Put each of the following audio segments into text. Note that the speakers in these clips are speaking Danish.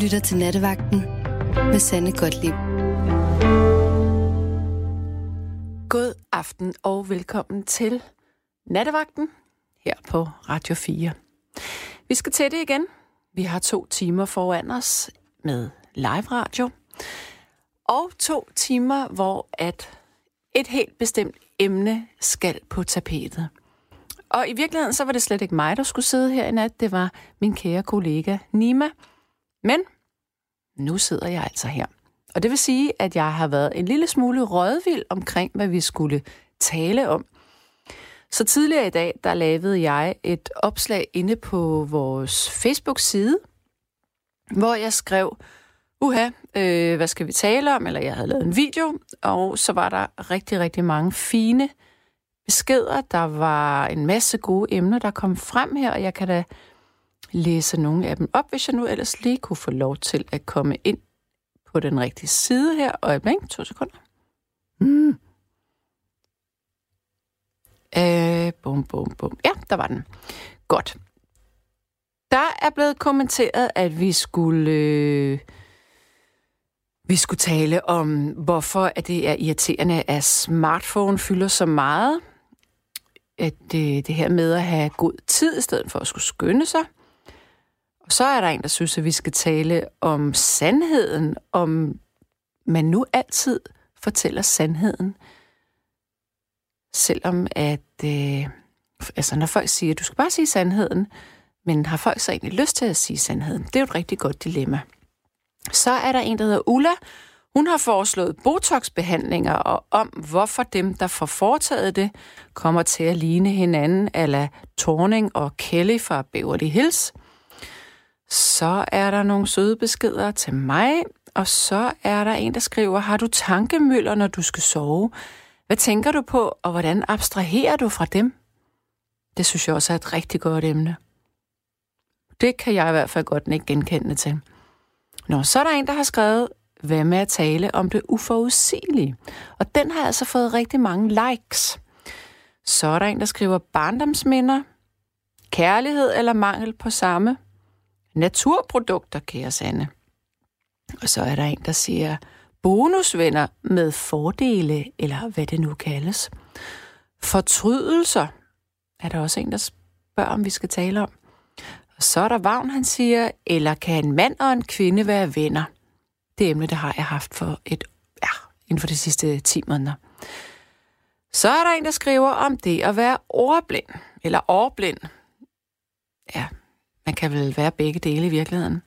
lytter til Nattevagten med Sande Godtlip. God aften og velkommen til Nattevagten her på Radio 4. Vi skal til det igen. Vi har to timer foran os med live radio. Og to timer, hvor at et helt bestemt emne skal på tapetet. Og i virkeligheden, så var det slet ikke mig, der skulle sidde her i nat. Det var min kære kollega Nima. Men nu sidder jeg altså her. Og det vil sige, at jeg har været en lille smule rådvild omkring, hvad vi skulle tale om. Så tidligere i dag, der lavede jeg et opslag inde på vores Facebook-side, hvor jeg skrev, uha, øh, hvad skal vi tale om? Eller jeg havde lavet en video, og så var der rigtig, rigtig mange fine beskeder. Der var en masse gode emner, der kom frem her, og jeg kan da læse nogle af dem op, hvis jeg nu ellers lige kunne få lov til at komme ind på den rigtige side her. Og to sekunder. Mm. Øh, bum, bum, bum. Ja, der var den. Godt. Der er blevet kommenteret, at vi skulle... Øh, vi skulle tale om, hvorfor at det er irriterende, at smartphone fylder så meget. At det, det her med at have god tid, i stedet for at skulle skynde sig. Og så er der en, der synes, at vi skal tale om sandheden, om man nu altid fortæller sandheden. Selvom at, øh, altså når folk siger, at du skal bare sige sandheden, men har folk så egentlig lyst til at sige sandheden? Det er jo et rigtig godt dilemma. Så er der en, der hedder Ulla. Hun har foreslået botoxbehandlinger, og om hvorfor dem, der får foretaget det, kommer til at ligne hinanden, ala Torning og Kelly fra Beverly Hills. Så er der nogle søde beskeder til mig, og så er der en, der skriver, har du tankemøller, når du skal sove? Hvad tænker du på, og hvordan abstraherer du fra dem? Det synes jeg også er et rigtig godt emne. Det kan jeg i hvert fald godt ikke genkende til. Nå, så er der en, der har skrevet, hvad med at tale om det uforudsigelige? Og den har altså fået rigtig mange likes. Så er der en, der skriver barndomsminder, kærlighed eller mangel på samme, naturprodukter, kære Sande. Og så er der en, der siger bonusvenner med fordele, eller hvad det nu kaldes. Fortrydelser er der også en, der spørger, om vi skal tale om. Og så er der Vagn, han siger, eller kan en mand og en kvinde være venner? Det emne, det har jeg haft for et, ja, inden for de sidste 10 måneder. Så er der en, der skriver om det at være ordblind, eller overblind. Ja, man kan vel være begge dele i virkeligheden.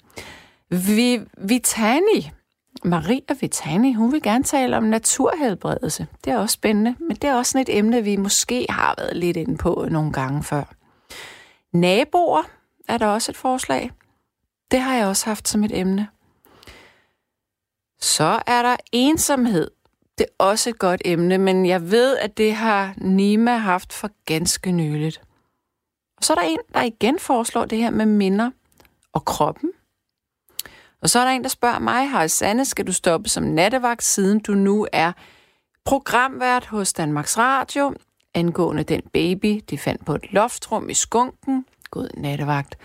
Vi, Vitani, Maria Vitani, hun vil gerne tale om naturhelbredelse. Det er også spændende, men det er også sådan et emne, vi måske har været lidt inde på nogle gange før. Naboer er der også et forslag. Det har jeg også haft som et emne. Så er der ensomhed. Det er også et godt emne, men jeg ved, at det har Nima haft for ganske nyligt. Og så er der en, der igen foreslår det her med minder og kroppen. Og så er der en, der spørger mig, har Sanne, skal du stoppe som nattevagt, siden du nu er programvært hos Danmarks Radio, angående den baby, de fandt på et loftrum i skunken. God nattevagt.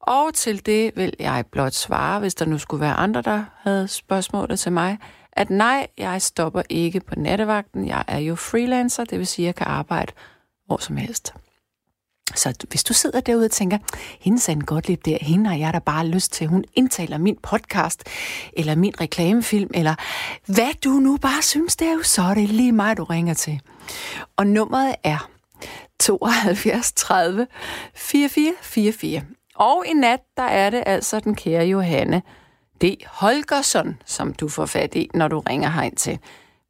Og til det vil jeg blot svare, hvis der nu skulle være andre, der havde spørgsmål til mig, at nej, jeg stopper ikke på nattevagten. Jeg er jo freelancer, det vil sige, at jeg kan arbejde hvor som helst. Så hvis du sidder derude og tænker, hende sagde godt lidt der, hende har jeg da bare lyst til, hun indtaler min podcast, eller min reklamefilm, eller hvad du nu bare synes, det er jo, så er det lige mig, du ringer til. Og nummeret er 72 30 44 44. Og i nat, der er det altså den kære Johanne D. Holgersson, som du får fat i, når du ringer herind til.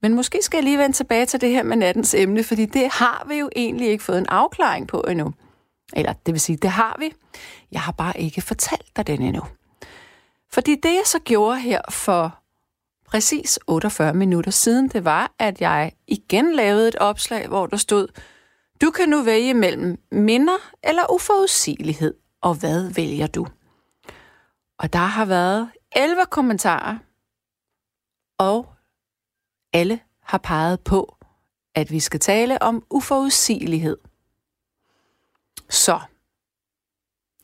Men måske skal jeg lige vende tilbage til det her med nattens emne, fordi det har vi jo egentlig ikke fået en afklaring på endnu. Eller det vil sige, det har vi. Jeg har bare ikke fortalt dig den endnu. Fordi det, jeg så gjorde her for præcis 48 minutter siden, det var, at jeg igen lavede et opslag, hvor der stod, du kan nu vælge mellem minder eller uforudsigelighed, og hvad vælger du? Og der har været 11 kommentarer, og alle har peget på, at vi skal tale om uforudsigelighed. Så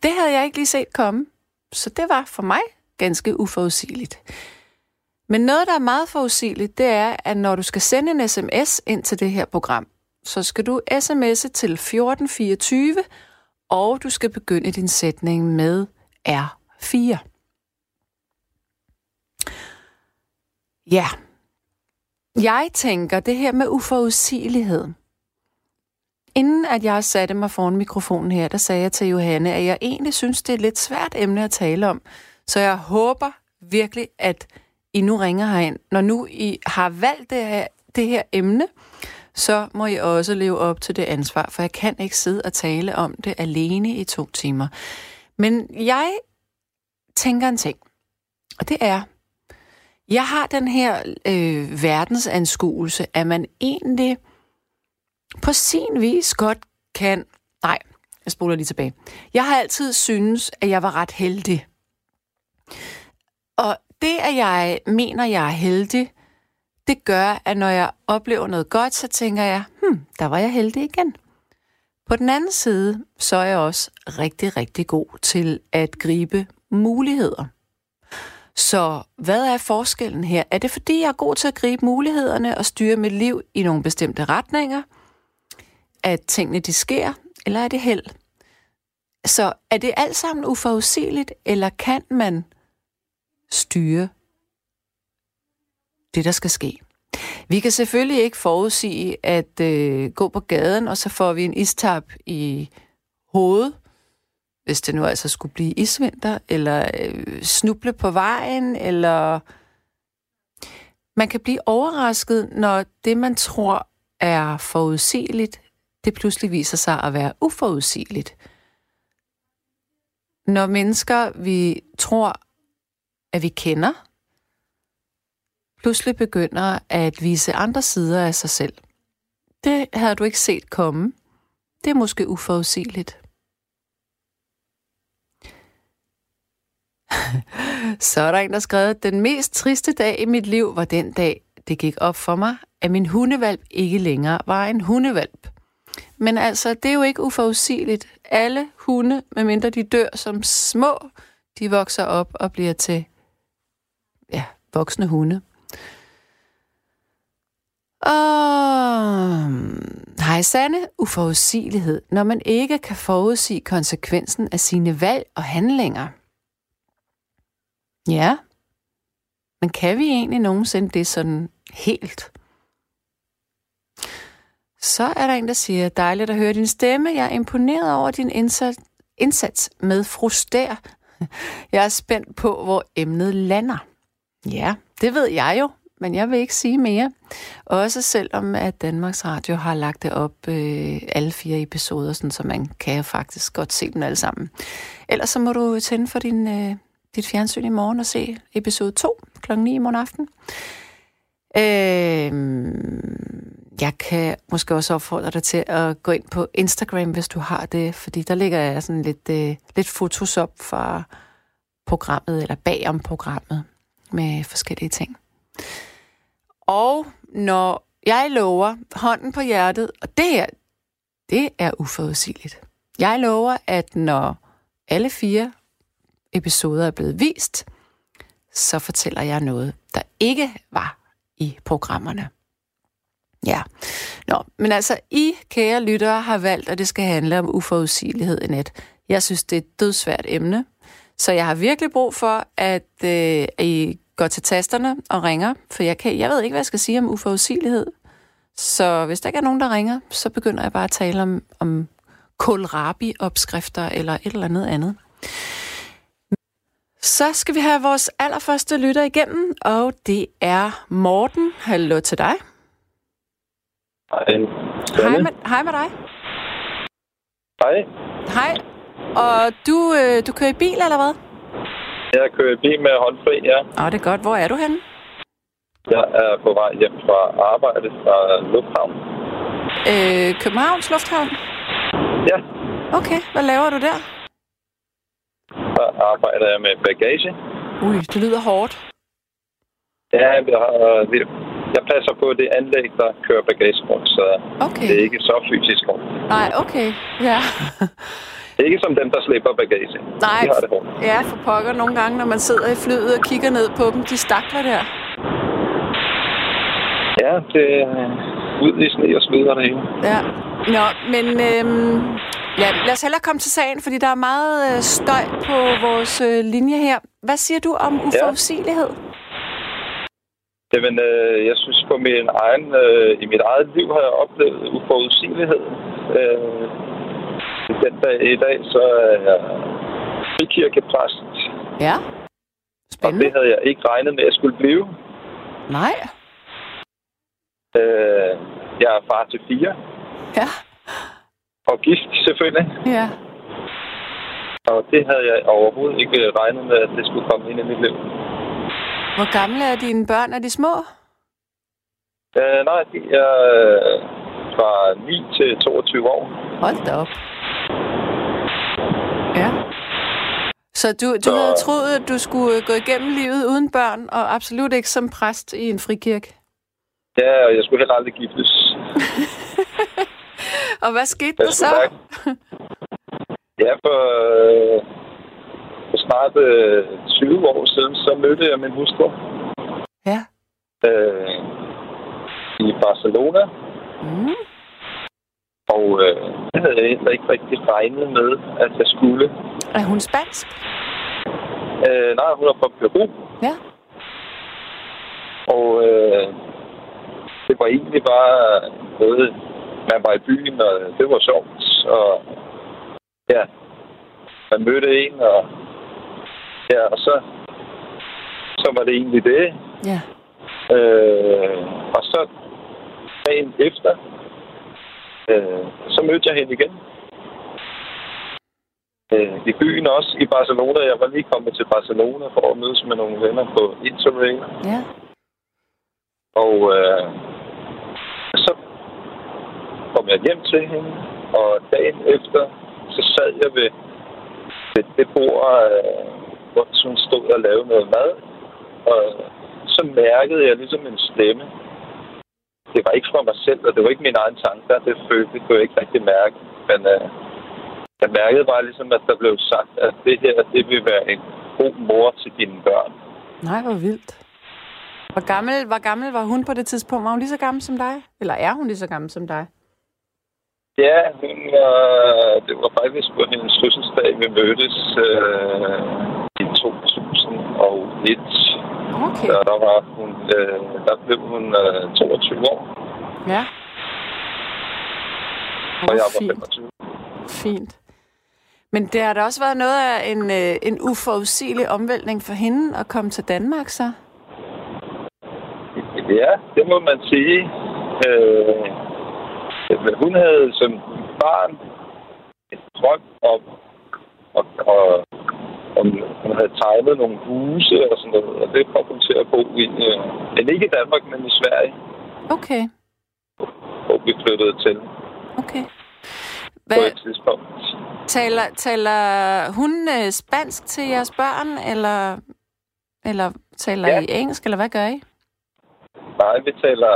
det havde jeg ikke lige set komme. Så det var for mig ganske uforudsigeligt. Men noget, der er meget forudsigeligt, det er, at når du skal sende en sms ind til det her program, så skal du sms'e til 1424, og du skal begynde din sætning med R4. Ja, jeg tænker det her med uforudsigelighed. Inden at jeg satte mig foran mikrofonen her, der sagde jeg til Johanne, at jeg egentlig synes, det er et lidt svært emne at tale om. Så jeg håber virkelig, at I nu ringer herind. Når nu I har valgt det her, det her emne, så må I også leve op til det ansvar, for jeg kan ikke sidde og tale om det alene i to timer. Men jeg tænker en ting, og det er, jeg har den her øh, verdensanskuelse, at man egentlig på sin vis godt kan... Nej, jeg spoler lige tilbage. Jeg har altid synes, at jeg var ret heldig. Og det, at jeg mener, jeg er heldig, det gør, at når jeg oplever noget godt, så tænker jeg, hmm, der var jeg heldig igen. På den anden side, så er jeg også rigtig, rigtig god til at gribe muligheder. Så hvad er forskellen her? Er det fordi, jeg er god til at gribe mulighederne og styre mit liv i nogle bestemte retninger? At tingene de sker, eller er det held? Så er det alt sammen uforudsigeligt, eller kan man styre det, der skal ske? Vi kan selvfølgelig ikke forudsige at øh, gå på gaden, og så får vi en istap i hovedet, hvis det nu altså skulle blive isvinter, eller øh, snuble på vejen, eller man kan blive overrasket, når det, man tror er forudsigeligt, det pludselig viser sig at være uforudsigeligt. Når mennesker, vi tror, at vi kender, pludselig begynder at vise andre sider af sig selv. Det havde du ikke set komme. Det er måske uforudsigeligt. Så er der en, der skrevet, den mest triste dag i mit liv var den dag, det gik op for mig, at min hundevalp ikke længere var en hundevalp. Men altså, det er jo ikke uforudsigeligt. Alle hunde, medmindre de dør som små, de vokser op og bliver til ja, voksne hunde. Og hej Sanne, uforudsigelighed, når man ikke kan forudsige konsekvensen af sine valg og handlinger – Ja. Men kan vi egentlig nogensinde det sådan helt? Så er der en, der siger, dejligt at høre din stemme. Jeg er imponeret over din indsats, indsats med fruster. Jeg er spændt på, hvor emnet lander. Ja, det ved jeg jo, men jeg vil ikke sige mere. Også selvom at Danmarks Radio har lagt det op øh, alle fire episoder, sådan, så man kan faktisk godt se dem alle sammen. Ellers så må du tænde for din øh, dit fjernsyn i morgen og se episode 2 kl. 9 i morgen aften. Øh, jeg kan måske også opfordre dig til at gå ind på Instagram, hvis du har det, fordi der ligger jeg sådan lidt, øh, lidt fotos op fra programmet, eller bagom programmet, med forskellige ting. Og når jeg lover hånden på hjertet, og det her, det er uforudsigeligt. Jeg lover, at når alle fire episoder er blevet vist, så fortæller jeg noget, der ikke var i programmerne. Ja, Nå, men altså, I, kære lyttere, har valgt, at det skal handle om uforudsigelighed i net. Jeg synes, det er et dødsvært emne, så jeg har virkelig brug for, at, øh, at I går til tasterne og ringer, for jeg, kan, jeg ved ikke, hvad jeg skal sige om uforudsigelighed. Så hvis der ikke er nogen, der ringer, så begynder jeg bare at tale om, om kohlrabi-opskrifter eller et eller andet andet. Så skal vi have vores allerførste lytter igennem, og det er Morten. Hallo til dig. Hej. Hej med, hej med dig. Hej. Hej. Og du, øh, du kører i bil, eller hvad? Jeg kører i bil med håndfri, ja. Åh, det er godt. Hvor er du henne? Jeg er på vej hjem fra arbejde fra Lufthavn. Øh, Københavns Lufthavn? Ja. Okay, hvad laver du der? Der arbejder jeg med bagage. Ui, det lyder hårdt. Ja, jeg, har, jeg passer på det anlæg, der kører bagage rundt, så Okay. det er ikke så fysisk rundt. Nej, okay. Ja. Ikke som dem, der slipper bagage. Nej, De har det hårdt. ja, for pokker nogle gange, når man sidder i flyet og kigger ned på dem, de stakler der. Ja, det er ud i sne og og det hele. Ja. Nå, men øhm, ja, lad os hellere komme til sagen, fordi der er meget øh, støj på vores øh, linje her. Hvad siger du om uforudsigelighed? Jamen, øh, jeg synes på min egen, øh, i mit eget liv har jeg oplevet uforudsigelighed. Øh, den dag i dag, så er jeg frikirkepræst, Ja. og Spændende. det havde jeg ikke regnet med, at jeg skulle blive. Nej. Øh, jeg er far til fire, Ja. og gift selvfølgelig. Ja. Og det havde jeg overhovedet ikke regnet med, at det skulle komme ind i mit liv. Hvor gamle er dine børn? Er de små? Øh, nej, de er øh, fra 9 til 22 år. Hold da op. Ja. Så du, du Så- havde troet, at du skulle gå igennem livet uden børn, og absolut ikke som præst i en frikirke? Ja, og jeg skulle heller aldrig giftes. Og hvad skete Jeg der så? mærke- Ja, for snart øh, 20 år siden, så mødte jeg min hustru Ja. øh, i Barcelona. Mm. Og øh, det havde jeg heller ikke rigtig regnet med, at jeg skulle. Er hun spansk? Øh, nej, hun er fra Peru, Ja. og øh, det var egentlig bare noget, man var i byen, og det var sjovt. Og ja, man mødte en, og ja, og så, så var det egentlig det. Ja. Øh, og så dagen efter, øh, så mødte jeg hende igen. Øh, I byen også, i Barcelona. Jeg var lige kommet til Barcelona for at mødes med nogle venner på Interrail. Ja. Og øh, så kom jeg hjem til hende, og dagen efter, så sad jeg ved, ved det bord, øh, hvor hun stod og lavede noget mad. Og så mærkede jeg ligesom en stemme. Det var ikke fra mig selv, og det var ikke min egen tanker. Det følte det kunne jeg ikke rigtig mærke. Men øh, jeg mærkede bare ligesom, at der blev sagt, at det her, det vil være en god mor til dine børn. Nej, hvor vildt. Hvor gammel, hvor gammel var hun på det tidspunkt? Var hun lige så gammel som dig? Eller er hun lige så gammel som dig? Ja, hun, øh, det var faktisk på hendes fødselsdag, vi mødtes øh, 2001. Okay. Så der, var hun, øh, der blev hun øh, 22 år, Ja. og jeg var fint. 25. Fint. Men det har da også været noget af en, øh, en uforudsigelig omvæltning for hende at komme til Danmark, så? Ja, det må man sige. Øh, hun havde som barn en drøm om, og, og, om hun havde tegnet nogle huse og sådan noget, og det kom hun til at bo i. Øh, men ikke i Danmark, men i Sverige, Okay, hvor vi flyttede til okay. på Hvad, et tidspunkt. taler, taler hun øh, spansk til jeres børn, eller, eller taler Ja. I engelsk, eller hvad gør I? Nej, vi taler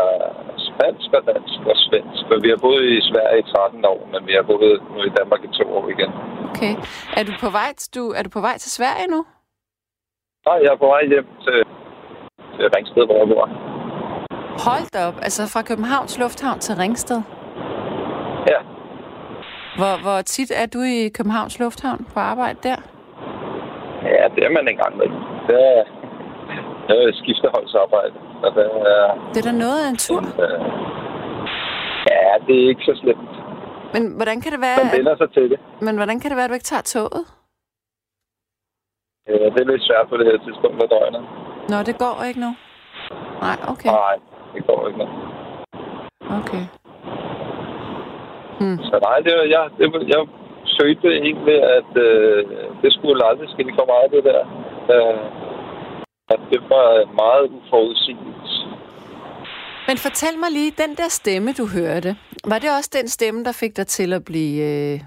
spansk og dansk og svensk, men vi har boet i Sverige i 13 år, men vi har boet nu i Danmark i to år igen. Okay. Er du på vej, du, er du på vej til Sverige nu? Nej, jeg er på vej hjem til, til Ringsted, hvor jeg bor. Hold da op. Altså fra Københavns Lufthavn til Ringsted. Ja, Hvor, hvor tit er du i Københavns Lufthavn på arbejde der? ja det er man engang med. Det er, det er skifteholdsarbejde. Så det er, Det er da noget af en tur. øh, ja, det er ikke så slemt. Men hvordan kan det være, Man vender sig til det. men hvordan kan det være, at du ikke tager toget? Øh, Det er lidt svært på det her tidspunkt af døgnet. Nå, det går ikke nu. Nej, okay. Nej, det går ikke noget. Okay. Hmm. Så nej, det var, jeg, det var, jeg følte egentlig, at øh, det skulle aldrig ske for mig, det der. Øh, at det var meget uforudsigeligt. Men fortæl mig lige, den der stemme, du hørte, var det også den stemme, der fik dig til at blive øh,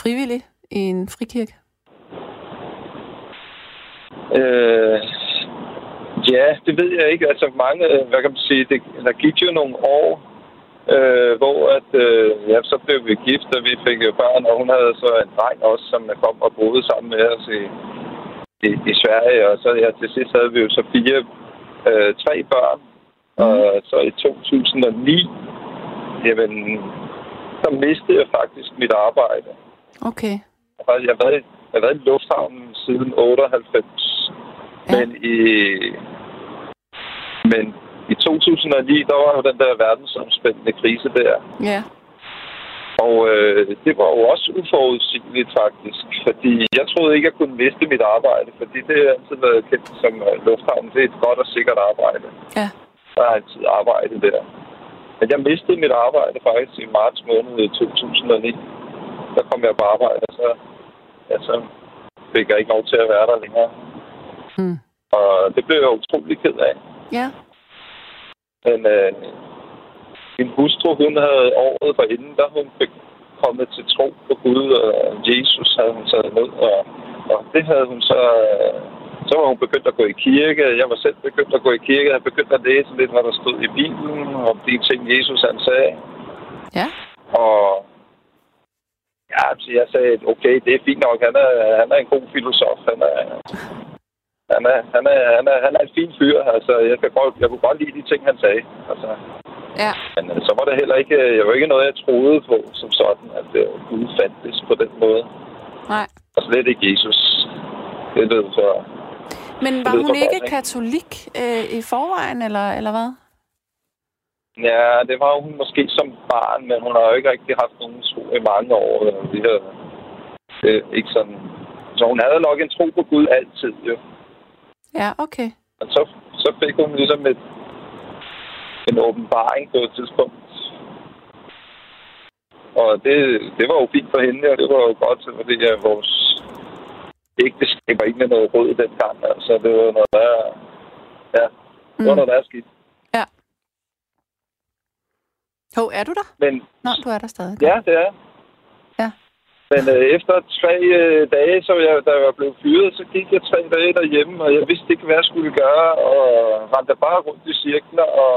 frivillig i en frikirke? Øh, ja, det ved jeg ikke. Altså mange, hvad kan man sige, det, der gik jo nogle år, øh, hvor at, øh, ja, så blev vi gift, og vi fik jo børn, og hun havde så en dreng også, som kom og boede sammen med os i, i, i Sverige, og så ja, til sidst havde vi jo så fire, øh, tre børn, mm. og så i 2009, jamen, så mistede jeg faktisk mit arbejde. Okay. Jeg har været, jeg har været i lufthavnen siden 98, ja. men i men i 2009, der var jo den der verdensomspændende krise der. Ja. Og øh, det var jo også uforudsigeligt faktisk, fordi jeg troede ikke, jeg kunne miste mit arbejde, fordi det har altid været kendt som uh, lufthavn. Det er et godt og sikkert arbejde. Ja. Der er altid arbejde der. Men jeg mistede mit arbejde faktisk i marts måned 2009. Der kom jeg på arbejde, og så, ja, så fik jeg ikke lov til at være der længere. Hmm. Og det blev jeg utrolig ked af. Ja. Men øh, min hustru, hun havde året forinden, der hun kommet til tro på Gud, og Jesus havde hun taget ned, og, og det havde hun så... Øh, så var hun begyndt at gå i kirke. Jeg var selv begyndt at gå i kirke. Jeg havde begyndt at læse lidt, hvad der stod i Bibelen, om de ting, Jesus han sagde. Ja. Og ja, så jeg sagde, okay, det er fint nok. Han er, han er en god filosof. Han er, han er, han er, han er, han er en fin fyr. Altså, jeg, kan godt, jeg kunne godt lide de ting, han sagde. Altså, Ja. men øh, så var det heller ikke, øh, jeg var ikke noget, jeg troede på som sådan, at øh, Gud fandtes på den måde. Nej. Og slet ikke Jesus. Det lød så... Men var hun for ikke katolik øh, i forvejen, eller, eller hvad? Ja, det var hun måske som barn, men hun har jo ikke rigtig haft nogen tro i mange år. øh, Det her, det er ikke sådan... Så hun havde nok en tro på Gud altid, jo. Ja, okay. Men så, så fik hun ligesom et, en åbenbaring på et tidspunkt. Og det, det var jo fint for hende, og det var jo godt, fordi at vores ægteskab var ikke med noget rød dengang. Altså, det var noget, der... Ja, det var Mm. noget, der er skidt. Ja. Hov, er du der? Men Nå, du er der stadig. ja, det er. Men øh, efter tre øh, dage, så jeg, da jeg var blevet fyret, så gik jeg tre dage derhjemme, og jeg vidste ikke, hvad jeg skulle gøre, og rendte bare rundt i cirkler, og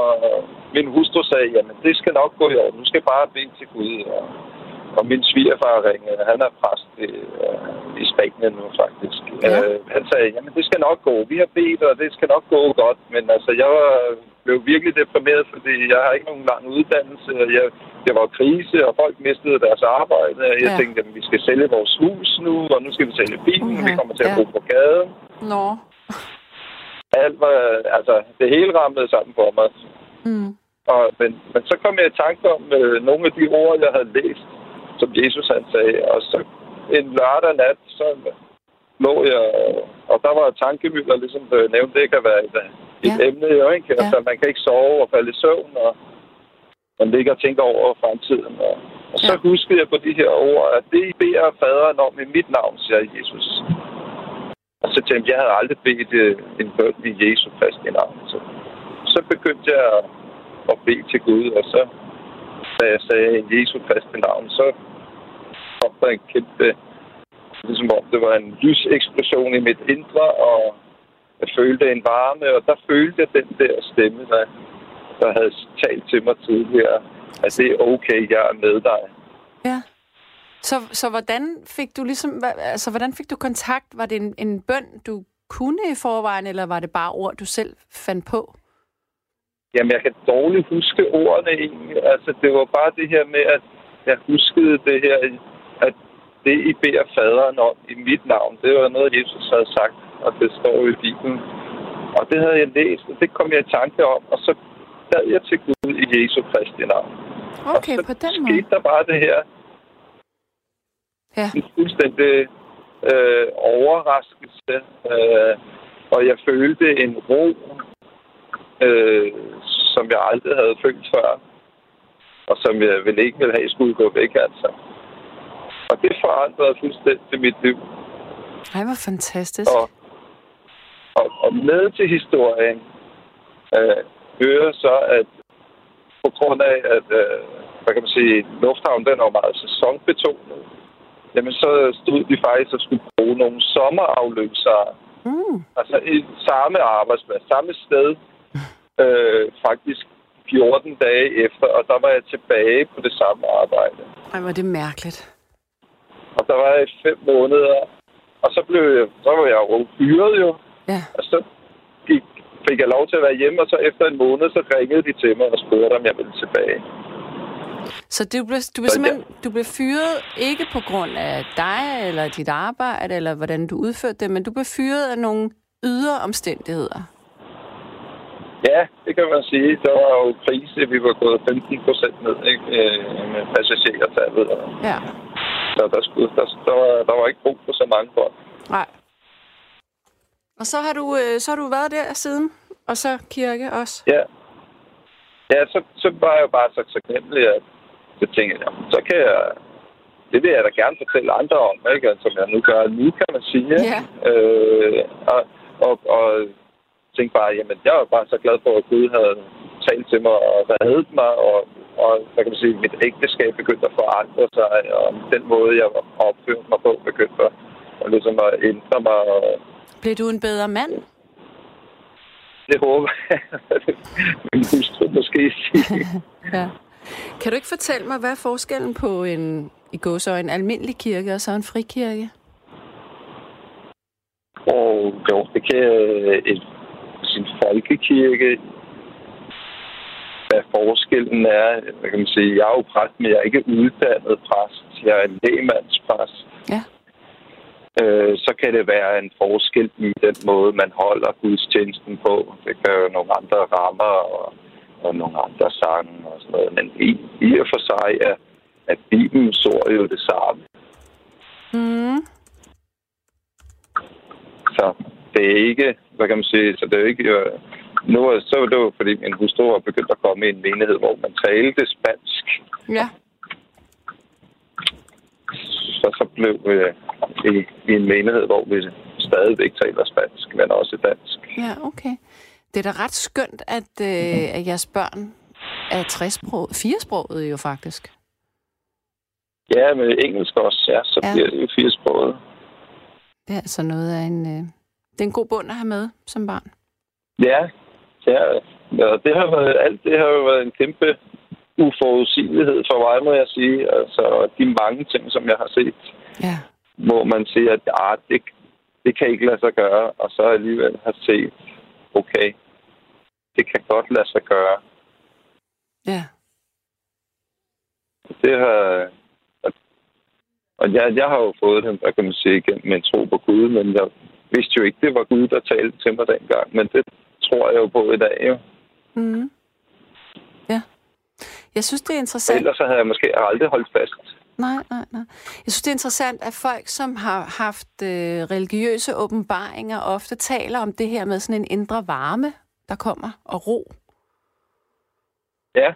min hustru sagde, jamen det skal nok gå i orden, du skal bare bede til Gud. Og, og min svigerfar ringede, han er præst i, øh, i Spanien nu faktisk. Ja. Øh, han sagde, jamen det skal nok gå, vi har bedt, og det skal nok gå godt, men altså jeg var, blev virkelig deprimeret, fordi jeg har ikke nogen lang uddannelse, jeg, det var krise, og folk mistede deres arbejde, jeg Ja. tænkte, at vi skal sælge vores hus nu, og nu skal vi sælge bilen, og vi kommer til at ja. bo på gaden. Nå. Alt var, altså, det hele ramlede sammen for mig. Mm. Og, men, men så kom jeg i tanke om øh, nogle af de ord, jeg havde læst, som Jesus han sagde. Og så en lørdag nat, så lå jeg, og der var tankemøller, ligesom øh, nævnt, det kan være et, et Ja. emne, jo, ikke? Altså, man kan ikke sove og falde i søvn, og man ligger og tænker over fremtiden. Og, og så Ja. huskede jeg på de her ord, at det I beder faderen om i mit navn, siger Jesus. Og så tænkte jeg, jeg havde aldrig bedt øh, en bøn i Jesu Kristi navn. Så, så begyndte jeg at, bede til Gud, og så, da jeg sagde i Jesu Kristi navn, så kom der en kæmpe, ligesom om det var en lyseksplosion i mit indre, og jeg følte en varme, og der følte jeg den der stemme, der, der havde talt til mig tidligere, at det er okay, jeg er med dig. Ja. Så, så hvordan fik du ligesom, altså hvordan fik du kontakt? Var det en, en bøn, du kunne i forvejen, eller var det bare ord, du selv fandt på? Jamen, jeg kan dårligt huske ordene egentlig. Altså, det var bare det her med, at jeg huskede det her, det, I beder faderen om i mit navn, det var noget, Jesus havde sagt, og det står jo i Bibelen. Og det havde jeg læst, og det kom jeg i tanke om, og så bad jeg til Gud i Jesu Kristi navn. Okay, og så på den måde. skete der bare det her, Ja. en fuldstændig øh, overraskelse, øh, og jeg følte en ro, øh, som jeg aldrig havde følt før, og som jeg vel ikke ville have skulle gå væk, altså. Og det forandrede fuldstændig mit liv. Ej, hvor fantastisk. Og, og, og med til historien øh, hører så, at på grund af, at øh, hvad kan man sige, lufthavnen den jo meget sæsonbetonet, jamen så stod de faktisk og skulle bruge nogle sommerafløsere. Mm. Altså i samme arbejdsplads, samme sted, øh, faktisk 14 dage efter, og der var jeg tilbage på det samme arbejde. Ej, var det mærkeligt. Og der var jeg i fem måneder, og så, blev jeg, så var jeg jo fyret jo. Ja. Og så gik, fik jeg lov til at være hjemme, og så efter en måned, så ringede de til mig og spurgte, om jeg ville tilbage. Så du blev, du blev Så simpelthen du blev fyret ikke på grund af dig eller dit arbejde, eller hvordan du udførte det, men du blev fyret af nogle ydre omstændigheder. Ja, det kan man sige. Der var jo krise. Vi var gået 15 procent ned ikke? Øh, med passagertallet. Ja. Så der, skulle, der, der, var, der var ikke brug for så mange folk. Nej. Og så har du, øh, så har du været der siden, og så kirke også. Ja. Ja, så, så var jeg jo bare så taknemmelig, at så tænkte jeg, jamen, så kan jeg... Det vil jeg da gerne fortælle andre om, ikke? Altså, Som jeg nu gør nu, kan man sige. Ja. Øh, og, og, og tænkte bare, jamen, jeg var bare så glad for, at Gud havde talt til mig og reddet mig, og, og hvad kan man sige, mit ægteskab begyndte at forandre sig, og den måde, jeg opførte mig på, begyndte at, og ligesom at ændre mig. Og Blev du en bedre mand? det håber jeg, min hustru måske sige. Ja. Kan du ikke fortælle mig, hvad er forskellen på en, i gåsøjne, almindelig kirke og så en frikirke? Og jo, det kan et, sin folkekirke, hvad forskellen er. Hvad kan man sige? Jeg er jo præst, men jeg er ikke uddannet præst. Jeg er en lægmandspræst. Ja. Øh, så kan det være en forskel i den måde, man holder gudstjenesten på. Det kan jo nogle andre rammer og, og nogle andre sange og sådan noget. Men i, i og for sig er, er Bibelens ord jo det samme. Mm. Så det er ikke, hvad kan man sige, så det er jo ikke... Øh, nu er, så var det jo, fordi min hustru var begyndt at komme i en menighed, hvor man talte spansk. Ja. Så så blev øh, i, i en menighed, hvor vi stadigvæk taler spansk, men også dansk. Ja, okay. Det er da ret skønt, at, øh, at jeres børn er tresprog, firesproget jo faktisk. Ja, med engelsk også, ja, så ja. bliver det jo firesproget. Det er altså noget af en... Øh, det er en god bund at have med som barn. Ja, ja. Og det har været, alt det har jo været en kæmpe uforudsigelighed for mig, må jeg sige. Altså, de mange ting, som jeg har set, Ja. hvor man siger, at ah, det, det kan ikke lade sig gøre, og så alligevel har set, okay, det kan godt lade sig gøre. Ja. Det har... og- jeg, jeg har jo fået den, hvad kan man sige, gennem en tro på Gud, men jeg vidste jo ikke, det var Gud, der talte til mig dengang. Men det tror jeg jo på i dag, jo. Mm. Ja. Jeg synes, det er interessant. Ellers så havde jeg måske aldrig holdt fast. Nej, nej, nej. Jeg synes, det er interessant, at folk, som har haft øh, religiøse åbenbaringer, ofte taler om det her med sådan en indre varme, der kommer, og ro. Ja,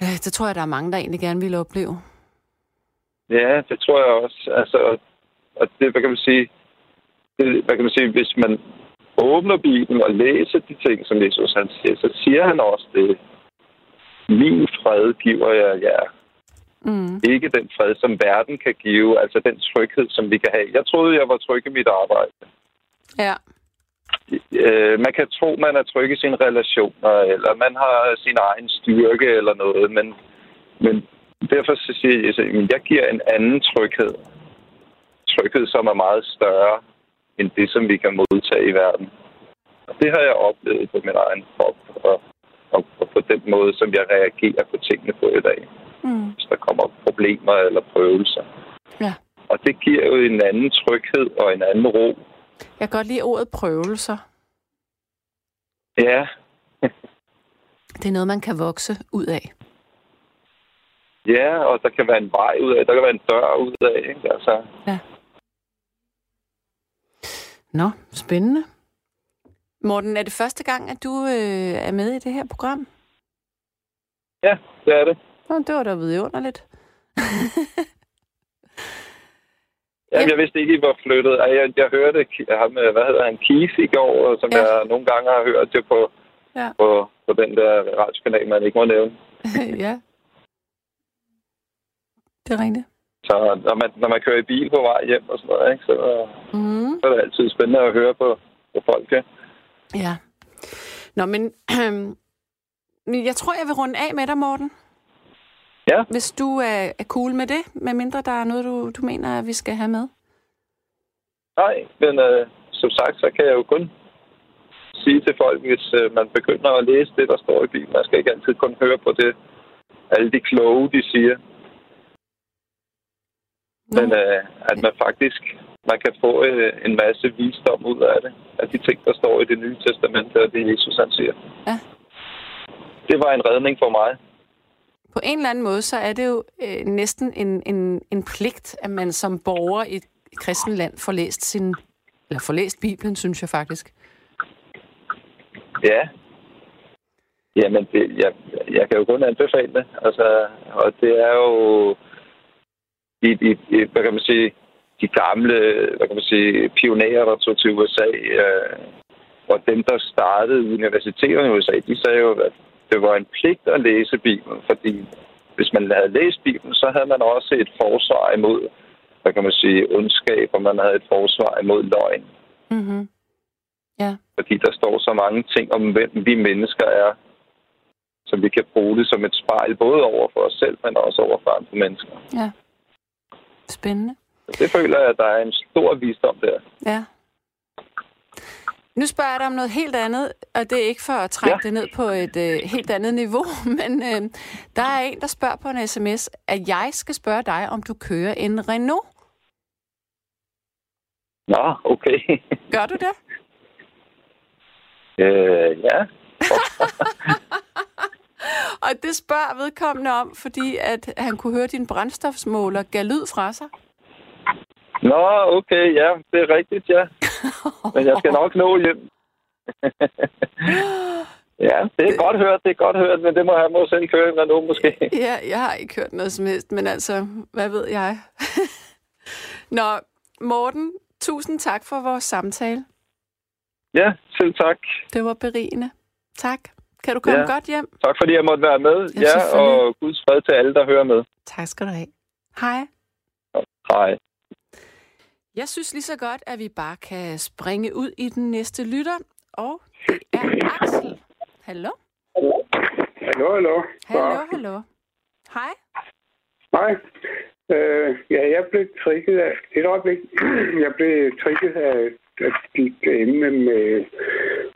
Ja, det tror jeg, der er mange, der egentlig gerne vil opleve. ja, det tror jeg også. Altså, og det, hvad kan man sige, det, hvad kan man sige, hvis man åbner Bibelen og læser de ting, som Jesus han siger, så siger han også det. Min fred giver jeg jer. Mm. Ikke den fred, som verden kan give, altså den tryghed, som vi kan have. Jeg troede, jeg var tryg i mit arbejde. Ja. Øh, man kan tro, man er tryg i sine relationer, eller man har sin egen styrke eller noget, men, men derfor så siger jeg, at jeg giver en anden tryghed. Tryghed, som er meget større end det, som vi kan modtage i verden. Og det har jeg oplevet på min egen krop, og, og, og på den måde, som jeg reagerer på tingene på i dag, Mm. hvis der kommer problemer eller prøvelser. Ja. Og det giver jo en anden tryghed og en anden ro. Jeg kan godt lide ordet prøvelser. Ja, Det er noget, man kan vokse ud af. Ja, og der kan være en vej ud af, der kan være en dør ud af, ikke? Altså, Nå, spændende. Morten, er det første gang, at du øh, er med i det her program? ja, det er det. Nå, det var da vidunderligt. Jamen, jeg vidste ikke, I var flyttet. Jeg, jeg hørte ham, øh, hvad hedder han, Keith i går, som Ja. ja. jeg nogle gange har hørt det på, Ja. på, på den der radiokanal, man ikke må nævne. ja. Det er rigtigt. Så når man, når man kører i bil på vej hjem og sådan noget, ikke, så, Mm. så er det altid spændende at høre på, på folk. Ja. Ja. Nå, men jeg tror, jeg vil runde af med dig, Morten. Ja. Hvis du er, er cool med det, medmindre der er noget, du, du mener, at vi skal have med. Nej, men øh, som sagt, så kan jeg jo kun sige til folk, hvis øh, man begynder at læse det, der står i Bibelen. Man skal ikke altid kun høre på det, alle de kloge, de siger. Nå. Men øh, at man faktisk man kan få øh, en masse visdom ud af det. Af de ting, der står i det nye testamente, og det Jesus han siger. Ja. Det var en redning for mig. På en eller anden måde, så er det jo øh, næsten en, en, en pligt, at man som borger i et kristen land får læst sin, eller får læst Bibelen, synes jeg faktisk. Ja. Jamen, det, jeg, jeg kan jo kun anbefale det. Altså, og det er jo de, de, de, hvad kan man sige, de gamle hvad kan man sige, pionerer, der tog til USA, øh, og dem, der startede universiteterne i USA, de sagde jo, at det var en pligt at læse Bibelen, fordi hvis man havde læst Bibelen, så havde man også et forsvar imod, hvad kan man sige, ondskab, og man havde et forsvar imod løgn. Mm-hmm. Ja. Fordi der står så mange ting om, hvem vi mennesker er, så vi kan bruge det som et spejl, både over for os selv, men også over for andre mennesker. Ja. Spændende. Så det føler jeg, at der er en stor visdom der. Ja. Nu spørger jeg dig om noget helt andet, og det er ikke for at trække ja. det ned på et øh, helt andet niveau, men øh, der er en, der spørger på en sms, at jeg skal spørge dig, om du kører en Renault. Nå, okay. Gør du det? øh, ja. Og det spørger vedkommende om, fordi at han kunne høre din brændstofsmåler gav lyd fra sig. Nå, okay, ja, det er rigtigt, ja. Men jeg skal nok nå hjem. ja, det er godt hørt, det er godt hørt, men det må jeg må selv køre en Renault måske. Ja, jeg har ikke hørt noget som helst, men altså, hvad ved jeg? Nå, Morten, tusind tak for vores samtale. Ja, selv tak. Det var berigende. Tak. Kan du komme Ja. godt hjem? Tak fordi jeg måtte være med. Ja, Ja, og Guds fred til alle, der hører med. Tak skal du have. Hej. Hej. Jeg synes lige så godt, at vi bare kan springe ud i den næste lytter, og det er Axel. Hallo? Hallo, hallo. Hallo, hallo. Hej. Hej. Øh, ja, jeg blev trigget af... Et øjeblik. Jeg blev trigget af, af dit emne med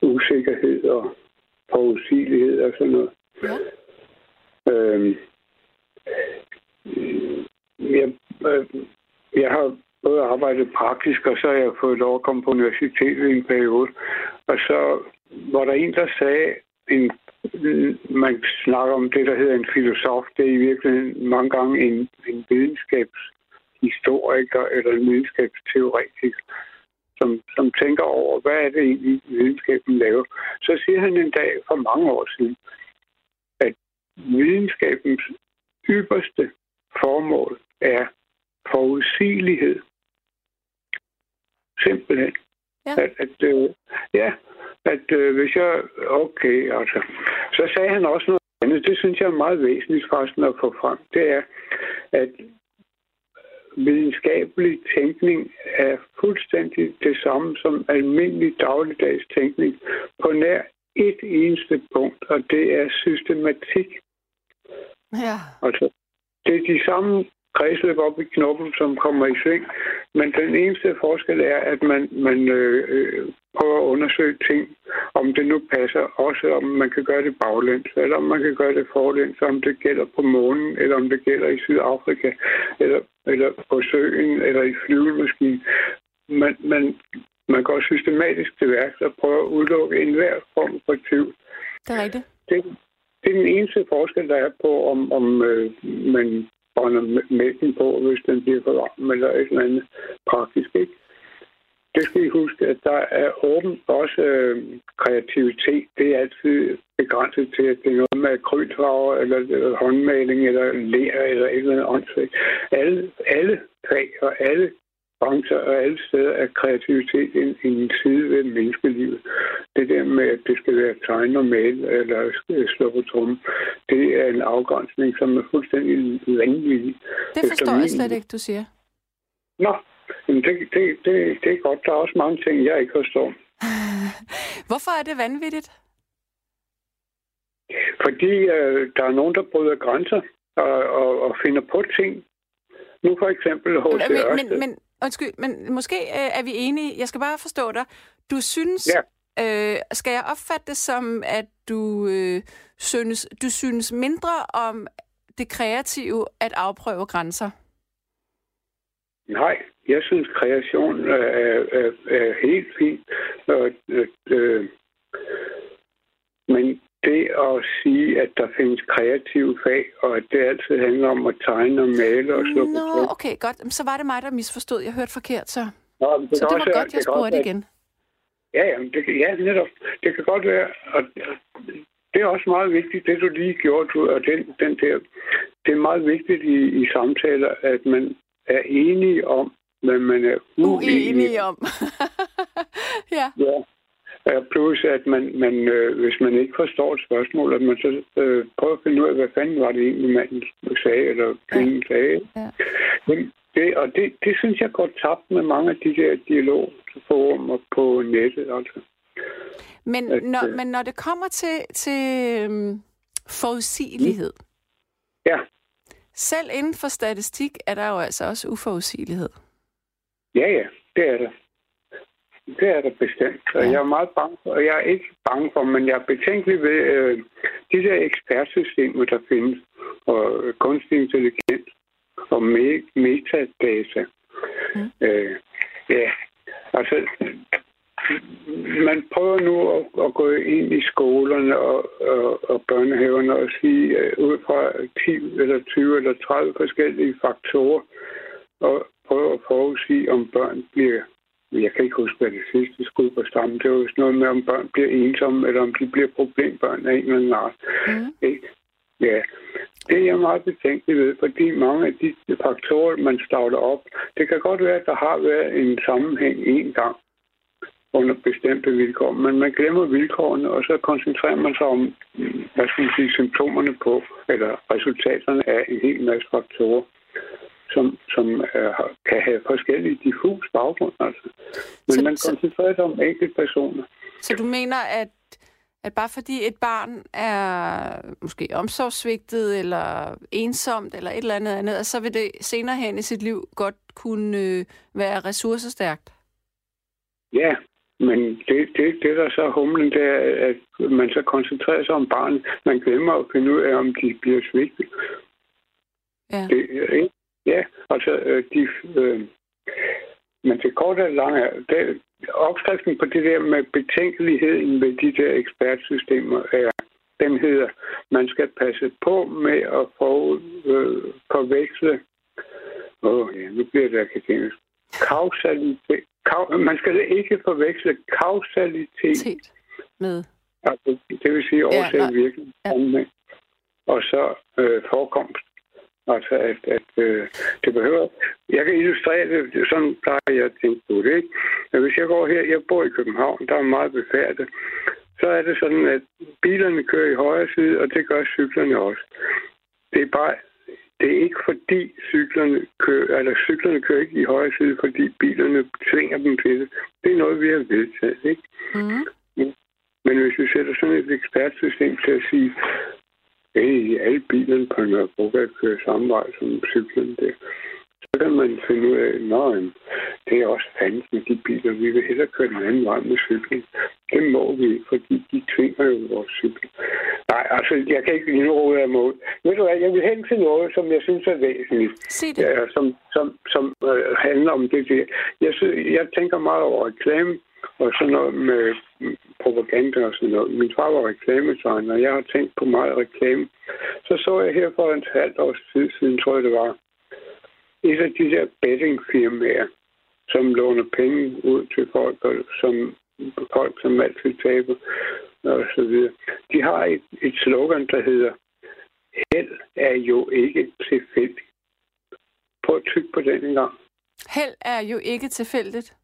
usikkerhed og forudsigelighed og sådan noget. Ja. Øh, jeg, øh, jeg har både arbejdet praktisk, og så har jeg fået lov at komme på universitetet i en periode. Og så var der en, der sagde, en, man snakker om det, der hedder en filosof. Det er i virkeligheden mange gange en, en videnskabshistoriker eller en videnskabsteoretiker, som, som tænker over, hvad er det egentlig, videnskaben laver. Så siger han en dag for mange år siden, at videnskabens ypperste formål er forudsigelighed. Simpelthen. Ja. At, at, øh, ja, at øh, hvis jeg... Okay, altså. Så sagde han også noget andet. Det synes jeg er meget væsentligt forresten at få frem. Det er, at videnskabelig tænkning er fuldstændig det samme som almindelig dagligdags tænkning på nær et eneste punkt, og det er systematik. Ja. Altså, det er de samme kredsløb op i knoppen, som kommer i sving, men den eneste forskel er, at man, man øh, øh, prøver at undersøge ting, om det nu passer, også om man kan gøre det baglæns, eller om man kan gøre det forlæns, om det gælder på månen, eller om det gælder i Sydafrika, eller, eller på søen, eller i flyvemaskinen. Man, man, man går systematisk til værks og prøver at udelukke enhver form for tvivl. Det er rigtigt. Det, det er den eneste forskel, der er på, om, om øh, man brænder mælken på, hvis den bliver for varm, eller et eller andet praktisk. Ikke? Det skal I huske, at der er åben også øh, kreativitet. Det er altid begrænset til, at det er noget med akrylfarver, eller, eller håndmaling, eller ler, eller et eller andet åndssvagt. Alle, alle fag og alle brancher og alle steder er kreativitet en, en side ved menneskelivet. Det der med, at det skal være tegn og male eller slå på trummen, det er en afgrænsning, som er fuldstændig vanvittig. Det forstår jeg slet ikke, du siger. Nå, men det, det, det, det er godt. Der er også mange ting, jeg ikke forstår. Hvorfor er det vanvittigt? fordi øh, der er nogen, der bryder grænser og, og, og finder på ting. Nu for eksempel hos men, men, men, undskyld, men måske øh, er vi enige. Jeg skal bare forstå dig. Du synes, ja. øh, skal jeg opfatte det som, at du, øh, synes, du synes mindre om det kreative at afprøve grænser? Nej, jeg synes, kreation er, er, er helt fint. Og, øh, men det at sige, at der findes kreative fag, og at det altid handler om at tegne og male og slå Nå, på okay, godt. Så var det mig, der misforstod. Jeg hørte forkert, så. Nå, det så det var godt, jeg spurgte igen. Ja, jamen, det, ja, netop. Det kan godt være, og det er også meget vigtigt, det du lige gjorde, du, og den, den der, det er meget vigtigt i, i samtaler, at man er enige om, hvad man er uenige, uenige om. ja. ja. Plus, at man, man øh, hvis man ikke forstår et spørgsmål, at man så øh, prøver at finde ud af, hvad fanden var det egentlig, manden sagde, eller kvinden ja. sagde. Ja. Men det, og det, det synes jeg går tabt med mange af de der dialogforumer på nettet. Altså. Men, at, når, øh, men når det kommer til, til um, forudsigelighed, ja. selv inden for statistik er der jo altså også uforudsigelighed. Ja, ja, det er der. Det er der bestemt. Og ja. jeg er meget bange for, og jeg er ikke bange for, men jeg er betænkelig ved øh, de der ekspertsystemer, der findes, og kunstig intelligens og me- metadata. Mm. Øh, ja, altså, man prøver nu at, at gå ind i skolerne og, og, og børnehaverne og sige, uh, ud fra 10 eller 20 eller 30 forskellige faktorer, og prøve at forudsige, om børn bliver jeg kan ikke huske, hvad det sidste skud på stammen. Det var jo noget med, om børn bliver ensomme, eller om de bliver problembørn af en eller anden art. Mm. Ja, det er jeg meget betænkelig ved, fordi mange af de faktorer, man starter op, det kan godt være, at der har været en sammenhæng en gang under bestemte vilkår, men man glemmer vilkårene, og så koncentrerer man sig om, hvad skal man sige, symptomerne på, eller resultaterne af en hel masse faktorer som, som uh, kan have forskellige diffus baggrund. Altså. Men så, man koncentrerer sig om enkelte personer. Så du mener, at, at bare fordi et barn er måske omsorgssvigtet, eller ensomt, eller et eller andet andet, så vil det senere hen i sit liv godt kunne øh, være ressourcestærkt? Ja, men det, det, det der så humlen, det er, at man så koncentrerer sig om barnet. Man glemmer at finde ud af, om de bliver svigtet. Ja. Det, ikke? Ja, altså øh, de... Øh, men det korte og lange er, det, opskriften på det der med betænkeligheden ved de der ekspertsystemer er, den hedder, man skal passe på med at få øh, forveksle, åh oh, ja, nu bliver det akademisk, kausalitet, kav, man skal ikke forveksle kausalitet med, altså, det vil sige årsag ja, virkelig, ja. og så øh, forekomst. Altså, at, at øh, det behøver... Jeg kan illustrere det, sådan plejer jeg at tænke på det, ikke? Men hvis jeg går her, jeg bor i København, der er meget befærdet, så er det sådan, at bilerne kører i højre side, og det gør cyklerne også. Det er bare... Det er ikke fordi cyklerne kører, eller cyklerne kører ikke i højre side, fordi bilerne tvinger dem til det. Det er noget, vi har vedtaget, ikke? Mm. Men hvis vi sætter sådan et ekspertsystem til at sige, hey, alle bilerne på Nørrebro kører samme vej som cyklen der. Så kan man finde ud af, at det er også fandens med de biler. Vi vil hellere køre den anden vej med cyklen. Det må vi ikke, fordi de tvinger jo vores cykel. Nej, altså, jeg kan ikke lige råde af mod. Ved du hvad, jeg vil hen til noget, som jeg synes er væsentligt. Sig det. Ja, som som, som øh, handler om det der. Jeg, synes, jeg tænker meget over reklame og sådan noget med propaganda og sådan noget. Min far var reklametegner, og jeg har tænkt på meget reklame. Så så jeg her for en halvt års tid siden, tror jeg det var, et af de der bettingfirmaer, som låner penge ud til folk, som folk som altid taber og så videre. De har et, et slogan, der hedder Held er jo ikke tilfældigt. Prøv at tykke på den en gang. Held er jo ikke tilfældigt.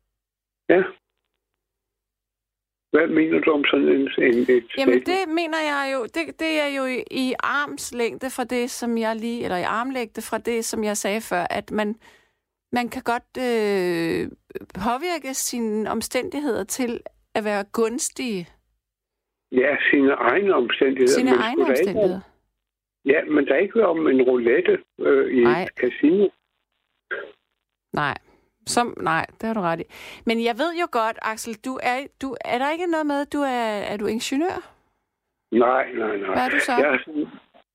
Ja. Hvad mener du om sådan en, en et Jamen det mener jeg jo, det, det er jo i, i armslængde fra det, som jeg lige, eller i armlægde fra det, som jeg sagde før, at man, man kan godt øh, påvirke sine omstændigheder til at være gunstige. Ja, sine egne omstændigheder. Sine men egne ikke omstændigheder. Ja, men der er ikke om en roulette øh, i Nej. et casino. Nej. Som, nej, det har du ret i. Men jeg ved jo godt, Axel, du er, du, er der ikke noget med, du er, er du ingeniør? Nej, nej, nej. Hvad er du så?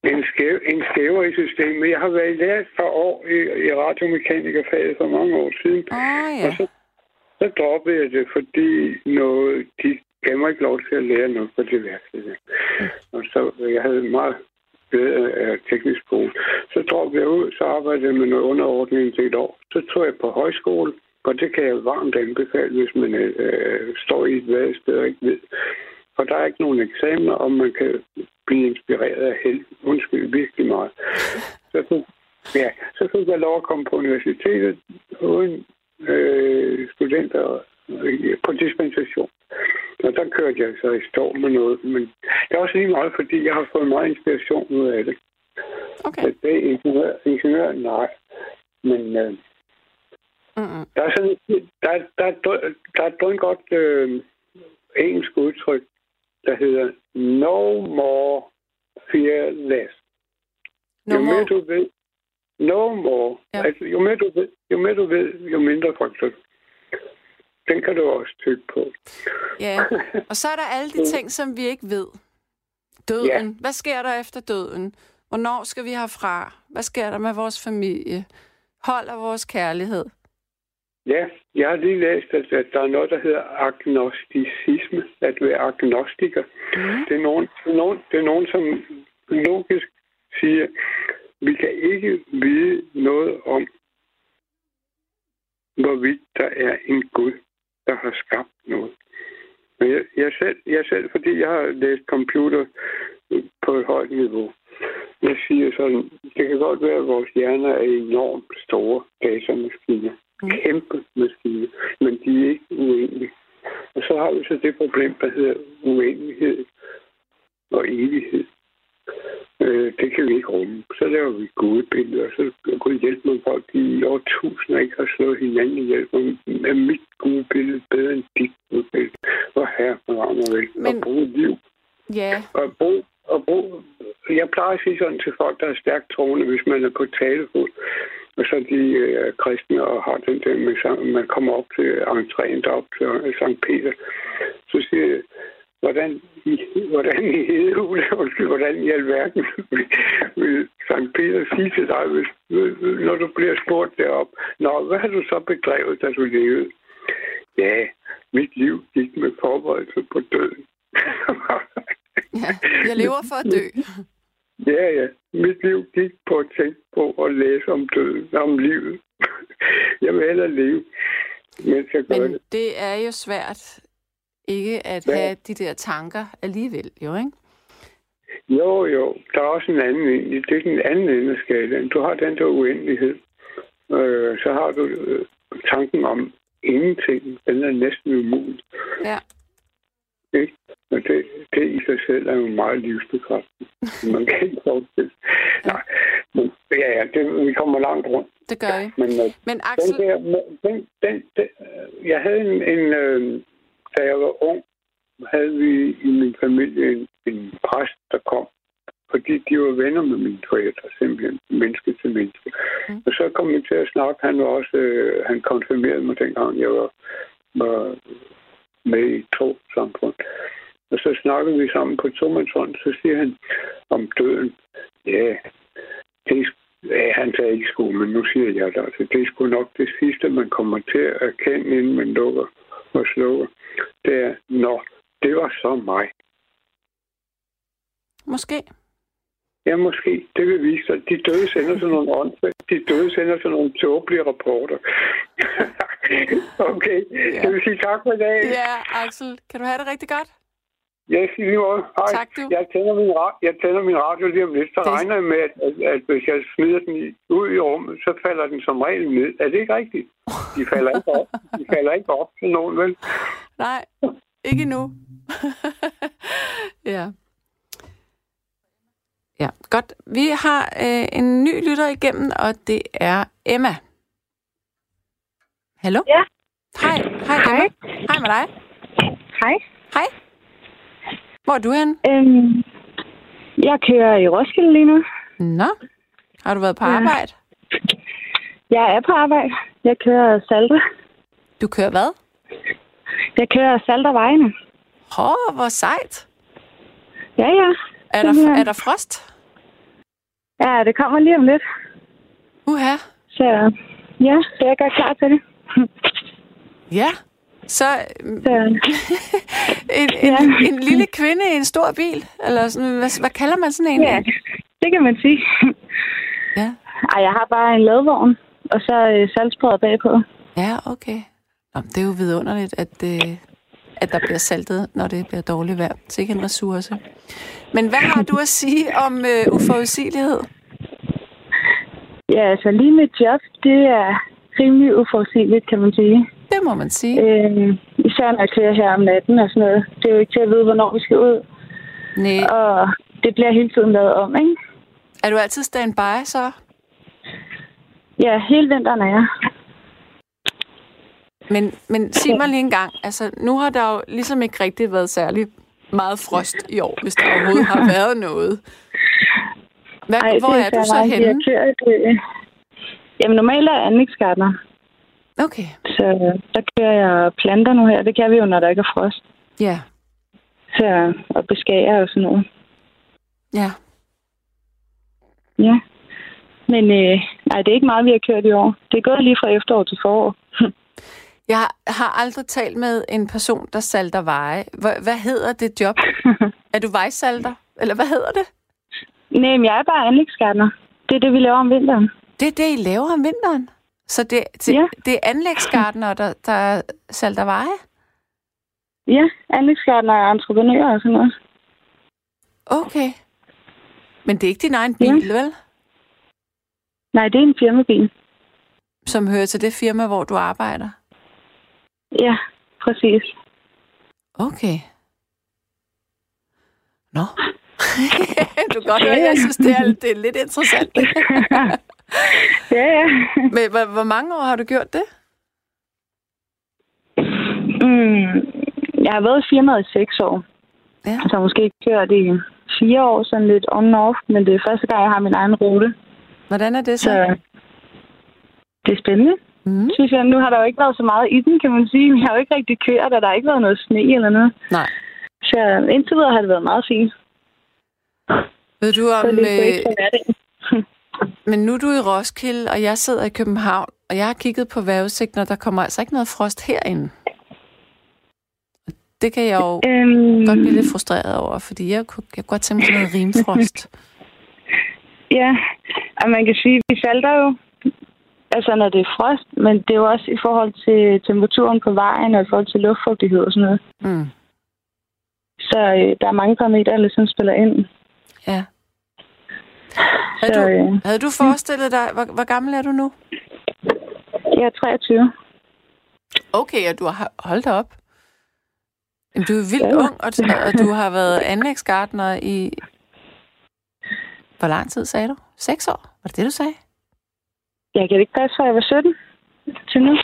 Jeg er en, skæv, en skæver i systemet. Jeg har været lærer et par år i, i radiomekanikerfaget for mange år siden. Oh, ja. Og så, så droppede jeg det, fordi noget, de gav mig ikke lov til at lære noget på det værksted. Mm. Og så jeg havde meget bedre af teknisk skole. Så droppede jeg ud, så arbejdede jeg med noget underordning til et år. Så tog jeg på højskole, og det kan jeg varmt anbefale, hvis man øh, øh står i et vadested og ikke ved. For der er ikke nogen eksamener, og man kan blive inspireret af held. Undskyld, virkelig meget. Så, så, ja, så fik jeg lov at komme på universitetet uden øh, studenter øh, på dispensation. Og der kørte jeg så i stå med noget. Men det er også lige meget, fordi jeg har fået meget inspiration ud af det. Okay. Så det er ingeniør, ingeniør nej. Men øh, Mm-mm. der er sådan, der, der, der, der er et godt øh, engelsk udtryk, der hedder no more fearless. No jo mere more. du ved, no more. Ja. Altså, jo mere du ved, jo mere du ved, jo mindre frygter du. Den kan du også tykke på. Ja. Og så er der alle de ting, som vi ikke ved. Døden. Ja. Hvad sker der efter døden? Hvornår skal vi herfra? Hvad sker der med vores familie? Holder vores kærlighed? Ja, jeg har lige læst, at, at der er noget, der hedder agnosticisme, at være agnostiker. Mm. Det, er nogen, nogen, det er nogen, som logisk siger, vi kan ikke vide noget om, hvorvidt der er en Gud, der har skabt noget. Men jeg, jeg, selv, jeg selv, fordi jeg har læst computer på et højt niveau, jeg siger sådan, det kan godt være, at vores hjerner er enormt store datamaskiner. Mm. Kæmpe maskiner, men de er ikke uendelige. Og så har vi så det problem, der hedder uendelighed og evighed. Øh, det kan vi ikke rumme. Så laver vi gode billeder, så kunne hjælpe med folk i år tusinder ikke har slået hinanden ihjel. Og Er mit gode billede bedre end dit gode billede? Hvor herre mig vel. Men- Og bruge liv. Ja. Og brug, og brug, jeg plejer at sige sådan til folk, der er stærkt troende, hvis man er på talefod, og så de øh, kristne og har den der med, sang- man kommer op til entréen derop til øh, Sankt Peter, så siger jeg, hvordan i, hvordan i hedehule, undskyld, hvordan i alverden vil, vil Sankt Peter sige til dig, hvis, når du bliver spurgt derop, Nå, hvad har du så bedrevet, da du levede? Ja, mit liv gik med forberedelse på døden. ja. Jeg lever for at dø. Ja, ja. Mit liv gik på at tænke på at læse om døden, om livet. Jeg vil hellere leve, mens jeg gør Men det. det er jo svært ikke at Ja. have de der tanker alligevel, jo, ikke? Jo, jo. Der er også en anden. Det er den anden ende af skalaen. Du har den der uendelighed. Øh, så har du øh, tanken om ingenting. Den er næsten umulig. Ja. Ikke? Og det, det i sig selv er jo meget livsbekræftende. Man kan ikke forestille. Nej, men ja, ja, det, vi kommer langt rundt. Det gør vi. Men øh, Men Den Axel, der, den, den, den, øh, jeg havde en, en øh, da jeg var ung, havde vi i min familie en, en præst, der kom, fordi de var venner med mine forældre, simpelthen menneske til menneske. Mm. Og så kom vi til at snakke, han var også, øh, han konfirmerede mig dengang, jeg var, var med i to samfund. Og så snakkede vi sammen på tomandshånd, så siger han om døden. Ja, det Ja, han sagde ikke sgu, men nu siger jeg det altså. Det er sgu nok det sidste, man kommer til at erkende, inden man lukker og slukker. Det er, nå, det var så mig. måske. Ja, måske. Det vil vise sig. De døde sender sådan nogle åndssvagt. De døde sender sådan nogle tåbelige rapporter. okay. Ja. Jeg vil sige tak for i dag. Ja, Axel, kan du have det rigtig godt? Jeg siger lige måde. Hej. Tak, du. Jeg tænder, min ra- jeg tænder min radio lige om lidt. Så Det- regner jeg med, at, at, at hvis jeg smider den i, ud i rummet, så falder den som regel ned. Er det ikke rigtigt? De falder ikke op. De falder ikke op til nogen, vel? Nej, ikke nu. ja. Ja, godt. Vi har øh, en ny lytter igennem, og det er Emma. Hallo? Ja. Hej, hej Emma. Hej med dig. Hej. Hej. Hvor er du hen? Øhm, jeg kører i Roskilde lige nu. Nå, har du været på Ja. arbejde? Jeg er på arbejde. Jeg kører salter. Du kører hvad? Jeg kører salter vejene. Hå, hvor sejt. Ja, ja. Er der, er der frost? Ja, det kommer lige om lidt. Uha. Så ja, så jeg gør klar til det. Ja. Så Så, en, en, Ja. en lille kvinde i en stor bil? Eller sådan, hvad, hvad kalder man sådan en? ja, det kan man sige. Ja. Ej, jeg har bare en ladvogn, og så øh, bagpå. Ja, okay. Nå, det er jo vidunderligt, at, øh, at der bliver saltet, når det bliver dårligt vejr. Er ikke en ressource. Men hvad har du at sige om øh, uforudsigelighed? Ja, altså lige mit job, det er rimelig uforudsigeligt, kan man sige. Det må man sige. Øh, især når jeg kører her om natten og sådan noget. Det er jo ikke til at vide, hvornår vi skal ud. Nej. Og det bliver hele tiden lavet om, ikke? Er du altid standby, så? Ja, hele vinteren er jeg. Men, men sig mig lige en gang, altså nu har der jo ligesom ikke rigtig været særlig meget frost i år, hvis der overhovedet har været noget. Hvad, Ej, hvor det er du så henne? Jeg kører et, øh... Jamen, normalt er jeg anlægsgartner. Okay, Så øh, der kører jeg planter nu her. Det kan vi jo, når der ikke er frost. ja. Så, og beskærer og sådan noget. Ja. Ja. Men øh, nej, det er ikke meget, vi har kørt i år. Det er gået lige fra efterår til forår. Jeg har- aldrig talt med en person, der salter veje. Hvad, hvad hedder det job? er du vejsalter? Eller hvad hedder det? Nej, men jeg er bare anlægsgartner. Det er det, vi laver om vinteren. Det er det, I laver om vinteren? Så det, det, Ja. det er anlægsgardner, der, der salter veje? Ja, anlægsgartner er entreprenører og sådan noget. Okay. Men det er ikke din egen bil, Ja. vel? Nej, det er en firmabil. Som hører til det firma, hvor du arbejder? Ja, præcis. Okay. Nå. du kan godt høre, jeg synes, det er, det er lidt interessant. ja, ja. Men hvor, hvor mange år har du gjort det? Mm, jeg har været i firmaet i seks år. Ja. Så måske kørt i fire år, sådan lidt on-off, men det er første gang, jeg har min egen rute. Hvordan er det så? Så det er spændende, Mm. synes jeg. Nu har der jo ikke været så meget i den, kan man sige. Vi har jo ikke rigtig kørt, og der har ikke været noget sne eller noget. Nej. Så indtil videre har det været meget fint. Ved du Så om... lidt break Øh, fra hverdagen. men nu er du i Roskilde, og jeg sidder i København, og jeg har kigget på vejrudsigten, og der kommer altså ikke noget frost herinde. Det kan jeg jo Øhm, godt blive lidt frustreret over, fordi jeg kunne, jeg kunne godt tænke mig noget rimfrost. Ja, og man kan sige, at vi salter jo, altså når det er frost, men det er jo også i forhold til temperaturen på vejen og i forhold til luftfugtighed og sådan noget. Mm. Så øh, der er mange parametre, der ligesom spiller ind. Ja. Havde Så du, øh, havde du forestillet dig, hvor, hvor gammel er du nu? jeg er 23. Okay, og du har holdt op. Du er vildt Ja. ung, og, og du har været anlægsgartner i... Hvor lang tid sagde du? Seks år? Var det det, du sagde? Jeg kan ikke passe, fra jeg var 17 til nu.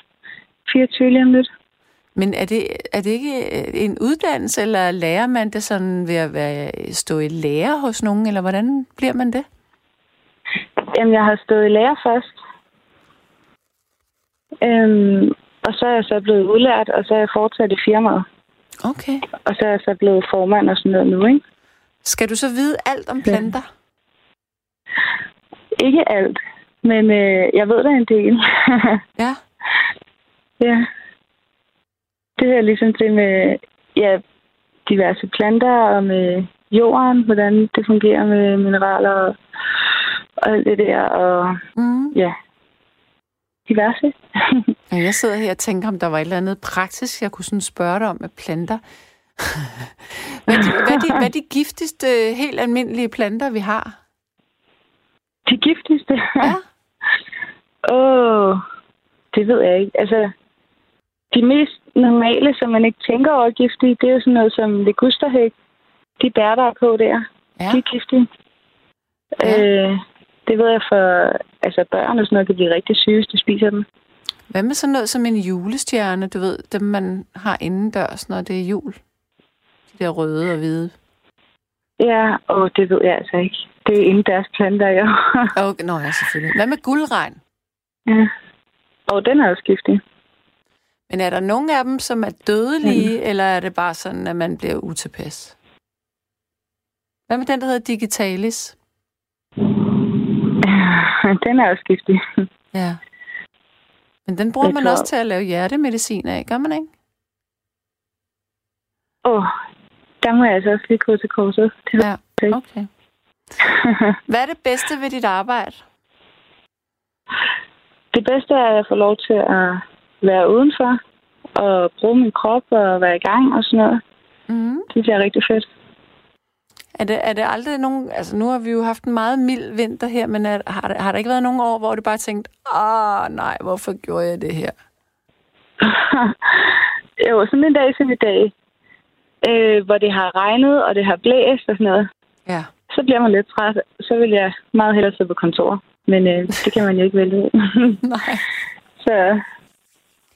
24 lige om lidt. Men er det, er det ikke øh, en uddannelse, eller lærer man det sådan ved at være, stå i lære hos nogen, eller hvordan bliver man det? Jamen, jeg har stået i lære først. Øhm, og så er jeg så blevet udlært, og så er jeg fortsat i firmaet. Okay. Og så er jeg så blevet formand og sådan noget nu, ikke? Skal du så vide alt om planter? Ikke alt, men øh, jeg ved da en del. Ja. ja. Det er ligesom det med ja, diverse planter og med jorden, hvordan det fungerer med mineraler og, og alt det der, og Mm. ja, diverse. Ja, Jeg sidder her og tænker, om der var et eller andet praktisk, jeg kunne sådan spørge dig om med planter. hvad, er de, hvad, er de, hvad er de giftigste, helt almindelige planter, vi har? De giftigste? Ja. Åh, oh, det ved jeg ikke. Altså, de mest normale, som man ikke tænker over er giftige, det er jo sådan noget som ligusterhæk. De bær, der er på der, Ja. de er giftige. Ja. Øh, det ved jeg for, altså børn og sådan noget kan blive rigtig syge, hvis de spiser dem. Hvad med sådan noget som en julestjerne, du ved, dem man har indendørs, når det er jul? De der røde og hvide. Ja, og det ved jeg altså ikke. Det er inden deres planter, jo. Okay, nå ja, selvfølgelig. Hvad med guldregn? ja. Og den er jo skiftig. Men er der nogen af dem, som er dødelige, mm. eller er det bare sådan, at man bliver utilpas? Hvad med den, der hedder Digitalis? Den er jo skiftig. Ja. Men den bruger Jeg man tror- også til at lave hjertemedicin af, gør man ikke? Åh, oh, der må jeg altså også lige gå til korset. Det Ja, okay. Hvad er det bedste ved dit arbejde? det bedste er, at jeg får lov til at være udenfor og bruge min krop og være i gang og sådan noget. Mm. Det bliver rigtig fedt. Er det, er det aldrig nogen... Altså, nu har vi jo haft en meget mild vinter her, men er, har, der, har der ikke været nogen år, hvor du bare tænkt, ah, nej, hvorfor gjorde jeg det her? jo, sådan en dag som i dag, øh, hvor det har regnet og det har blæst og sådan noget, Ja. så bliver man lidt træt. Så vil jeg meget hellere sidde på kontor. Men øh, det kan man jo ikke vælge. Nej. så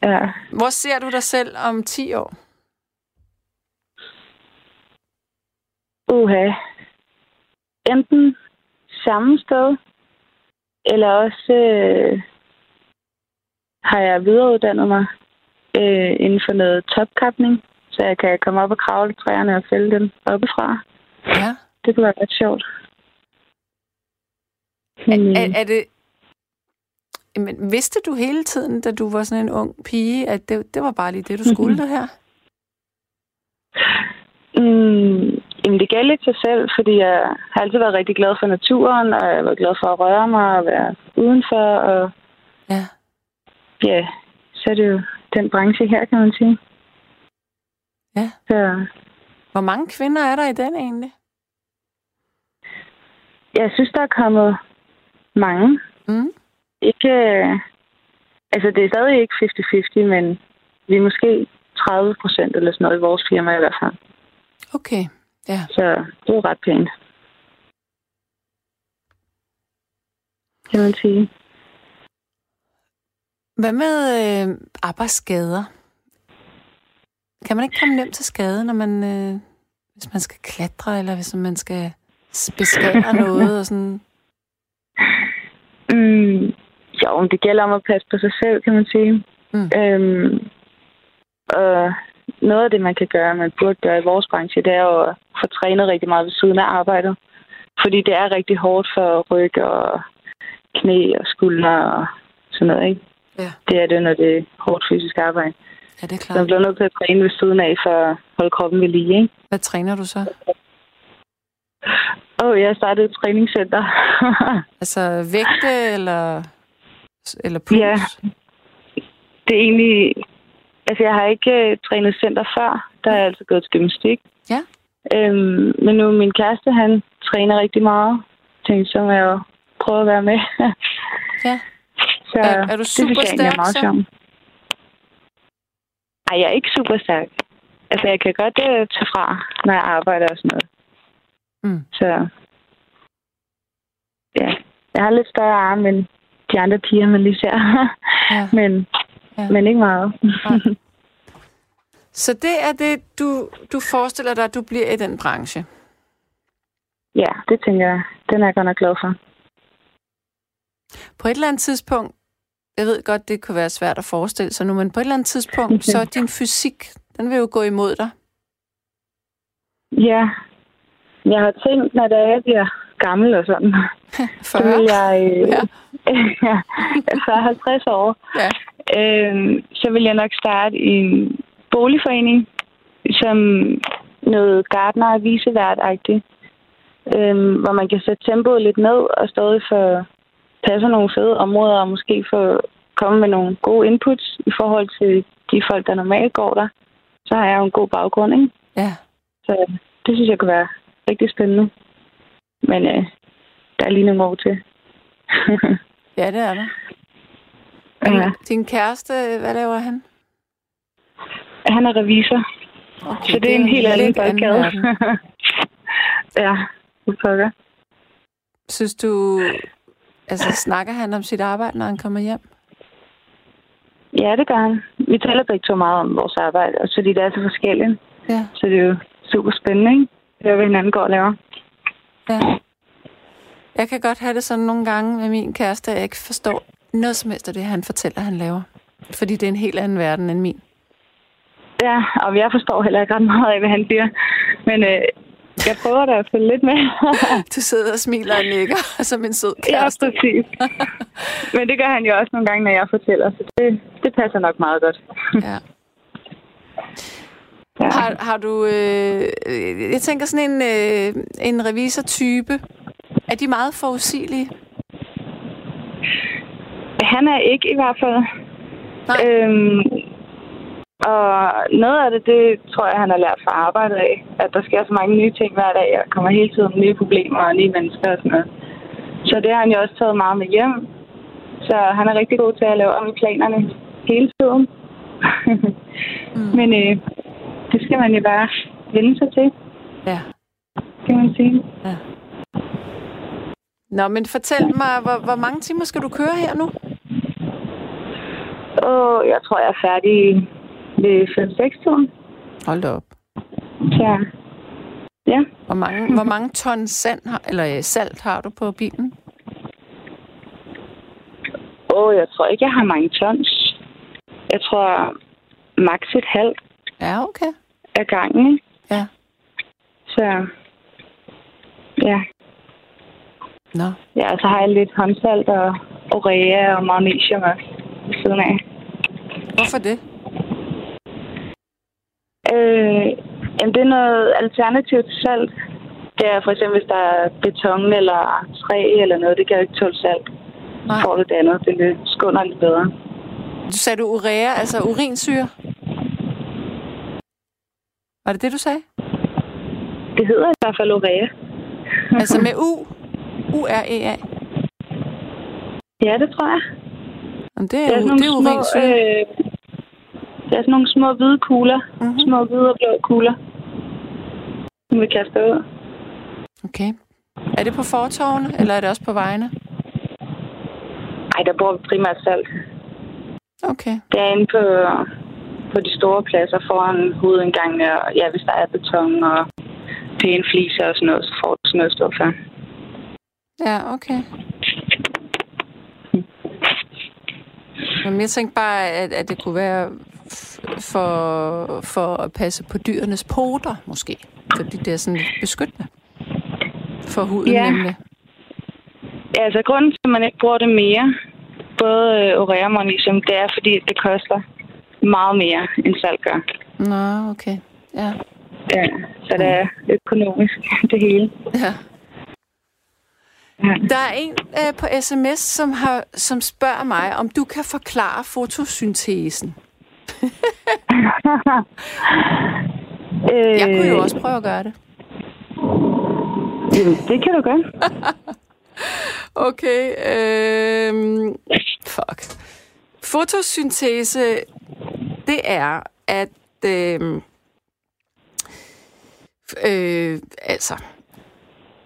ja, Hvor ser du dig selv om 10 år? Uha. Enten samme sted, eller også øh, har jeg videreuddannet mig øh, inden for noget topkapning, så jeg kan komme op og kravle træerne og fælde dem oppefra. Ja. Det kunne være ret sjovt. Er, Men, øh, er, er det... Men vidste du hele tiden, da du var sådan en ung pige, at det, det var bare lige det, du skulle det her? Mm, jamen, det gav lidt sig selv, fordi jeg har altid været rigtig glad for naturen, og jeg var glad for at røre mig og være udenfor, og Ja. ja, så er det jo den branche her, kan man sige. Ja. Så Hvor mange kvinder er der i den egentlig? jeg synes, der er kommet mange. Mm. Ikke, øh, altså, det er stadig ikke 50-50, men vi er måske 30 procent eller sådan noget i vores firma i hvert fald. Okay. Ja. Så det er ret pænt. Kan man sige. Hvad med øh, arbejdsskader? Kan man ikke komme nemt til skade, når man, øh, hvis man skal klatre, eller hvis man skal beskære noget og sådan? Mm, jo, det gælder om at passe på sig selv, kan man sige. Mm. Øhm, og noget af det, man kan gøre, man burde gøre i vores branche, det er jo at få trænet rigtig meget ved siden af arbejdet. Fordi det er rigtig hårdt for ryg og knæ og skuldre og sådan noget, ikke? Ja. Det er det, når det er hårdt fysisk arbejde. Ja, det er Så man klart. bliver nødt til at træne ved siden af for at holde kroppen ved lige, ikke? Hvad træner du så? Åh, oh, jeg startede et træningscenter. Altså vægte eller, eller puls? Ja. det er egentlig... Altså, jeg har ikke øh, trænet center før. Der har jeg altid gået til gymnastik. Ja. Øhm, men nu min kæreste, han træner rigtig meget. Jeg tænkte, så må jeg jo prøve at være med. Ja. så Er- er du det super egentlig stærk, er meget så? sjovt. Ej, jeg er ikke super stærk. Altså, jeg kan godt øh, tage fra, når jeg arbejder og sådan noget. Mm. Så ja, jeg har lidt større arme end de andre piger, man lige ser. Ja. men, Ja. men ikke meget. Så det er det, du, du forestiller dig, at du bliver i den branche? ja, det tænker jeg. Den er jeg godt nok glad for. På et eller andet tidspunkt, jeg ved godt, det kunne være svært at forestille sig nu, men på et eller andet tidspunkt, så din fysik, den vil jo gå imod dig. Ja, jeg har tænkt, når jeg bliver gammel og sådan, så 40? vil jeg... Øh, Ja. ja. ja 50 år. Ja. Øh, så vil jeg nok starte i en boligforening, som noget gardner og visevært-agtigt. Øh, hvor man kan sætte tempoet lidt ned og stadig få passe nogle fede områder og måske få komme med nogle gode inputs i forhold til de folk, der normalt går der. Så har jeg jo en god baggrund, ikke? Ja. Så det synes jeg kunne være rigtig spændende. Men øh, der er lige nogle år til. ja, det er der. ja. Din kæreste, hvad laver han? Han er revisor, Okay, så det er en helt anden boldgade. ja, det pokker. Synes du, altså snakker han om sit arbejde, når han kommer hjem? Ja, det gør han. Vi taler begge to meget om vores arbejde, også fordi det er så forskelligt. Ja. Så det er jo super spændende, ikke? Det er, hvad hinanden går og laver. Ja. Jeg kan godt have det sådan nogle gange med min kæreste, at jeg ikke forstår noget som helst af det, han fortæller, han laver. Fordi det er en helt anden verden end min. Ja, og jeg forstår heller ikke ret meget af, hvad han siger. Men øh, jeg prøver da at følge lidt med. Du sidder og smiler og nikker som en sød ja, kæreste. præcis. Men det gør han jo også nogle gange, når jeg fortæller, så det, det passer nok meget godt. Ja. Ja. Har, har du... Øh, jeg tænker sådan en, øh, en revisor-type. Er de meget forudsigelige? Han er ikke i hvert fald. Nej. Øhm, og noget af det, det tror jeg, han har lært fra arbejdet af. At der sker så mange nye ting hver dag, og kommer hele tiden nye problemer og nye mennesker og sådan noget. Så det har han jo også taget meget med hjem. Så han er rigtig god til at lave om i planerne hele tiden. mm. Men øh, det skal man jo bare vende sig til, Ja. kan man sige. Nå, men fortæl mig, hvor, hvor mange timer skal du køre her nu? Og jeg tror, jeg er færdig ved 5-6 tiden. Hold da op. Så ja, Hvor mange, hvor mange ton sand har, eller øh, salt har du på bilen? og jeg tror ikke, jeg har mange tons. Jeg tror maks et halvt Ja, okay. Af gangen. ikke? Ja. Så ja. Nå. ja, så har jeg lidt håndsalt og urea og magnesium ved siden af. Hvorfor det? Øh, jamen, det er noget alternativt til salt. Det er for eksempel, hvis der er beton eller træ eller noget, det kan jo ikke tåle salt. Nej. Så får du det andet, det skunder lidt bedre. Du sagde du urea, altså urinsyre? Var det det, du sagde? Det hedder i hvert fald urea. Altså med U? U-R-E-A? Ja, det tror jeg. Jamen, det er, Det er jo, det er nogle små, øh, det er sådan nogle små hvide kugler. Mhm. Mm-hmm. Små hvide og blå kugler. Som vi kaster ud. Okay. Er det på fortovene, eller er det også på vejene? Ej, der bor vi primært salt. Okay. Det er inde på, på de store pladser foran hovedindgangen. Og ja, hvis der er beton og pæne fliser og sådan noget, så får du sådan noget for. Ja, okay. Jamen, jeg tænkte bare, at, at det kunne være for, for at passe på dyrenes poter, måske. Fordi det er sådan lidt beskyttende for huden, Ja. nemlig. Ja, altså grunden til, at man ikke bruger det mere, både øh, og magnesium, det er, fordi det koster meget mere, end salt gør. Nå, okay. Ja. Ja, så det er økonomisk, det hele. ja. Ja. Der er en øh, på sms, som, har, som spørger mig, om du kan forklare fotosyntesen. øh, Jeg kunne jo også prøve at gøre det. Jamen, det kan du gøre. Okay. Øh, fuck. Fotosyntese, det er, at... Øh, øh, altså...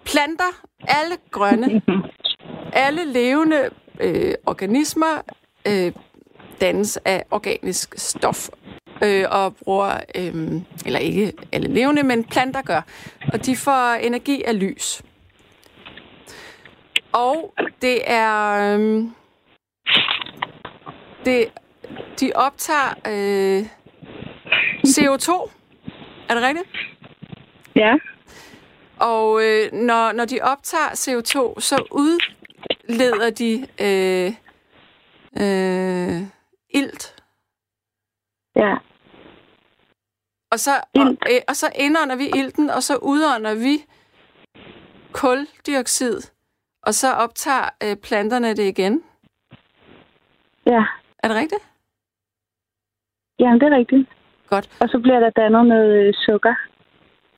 Planter, alle grønne, alle levende øh, organismer øh, dannes af organisk stof øh, og bruger, øh, eller ikke alle levende, men planter gør. Og de får energi af lys. Og det er... Øhm, det, de optager øh, CO2. Er det rigtigt? Ja. Og øh, når, når de optager CO2, så udleder de øh, øh, ilt. Ja. Og så, og, øh, og så indånder vi ilten, og så udånder vi kuldioxid. Og så optager øh, planterne det igen. Ja. Er det rigtigt? Jamen, det er rigtigt. Godt. Og så bliver der dannet noget øh, sukker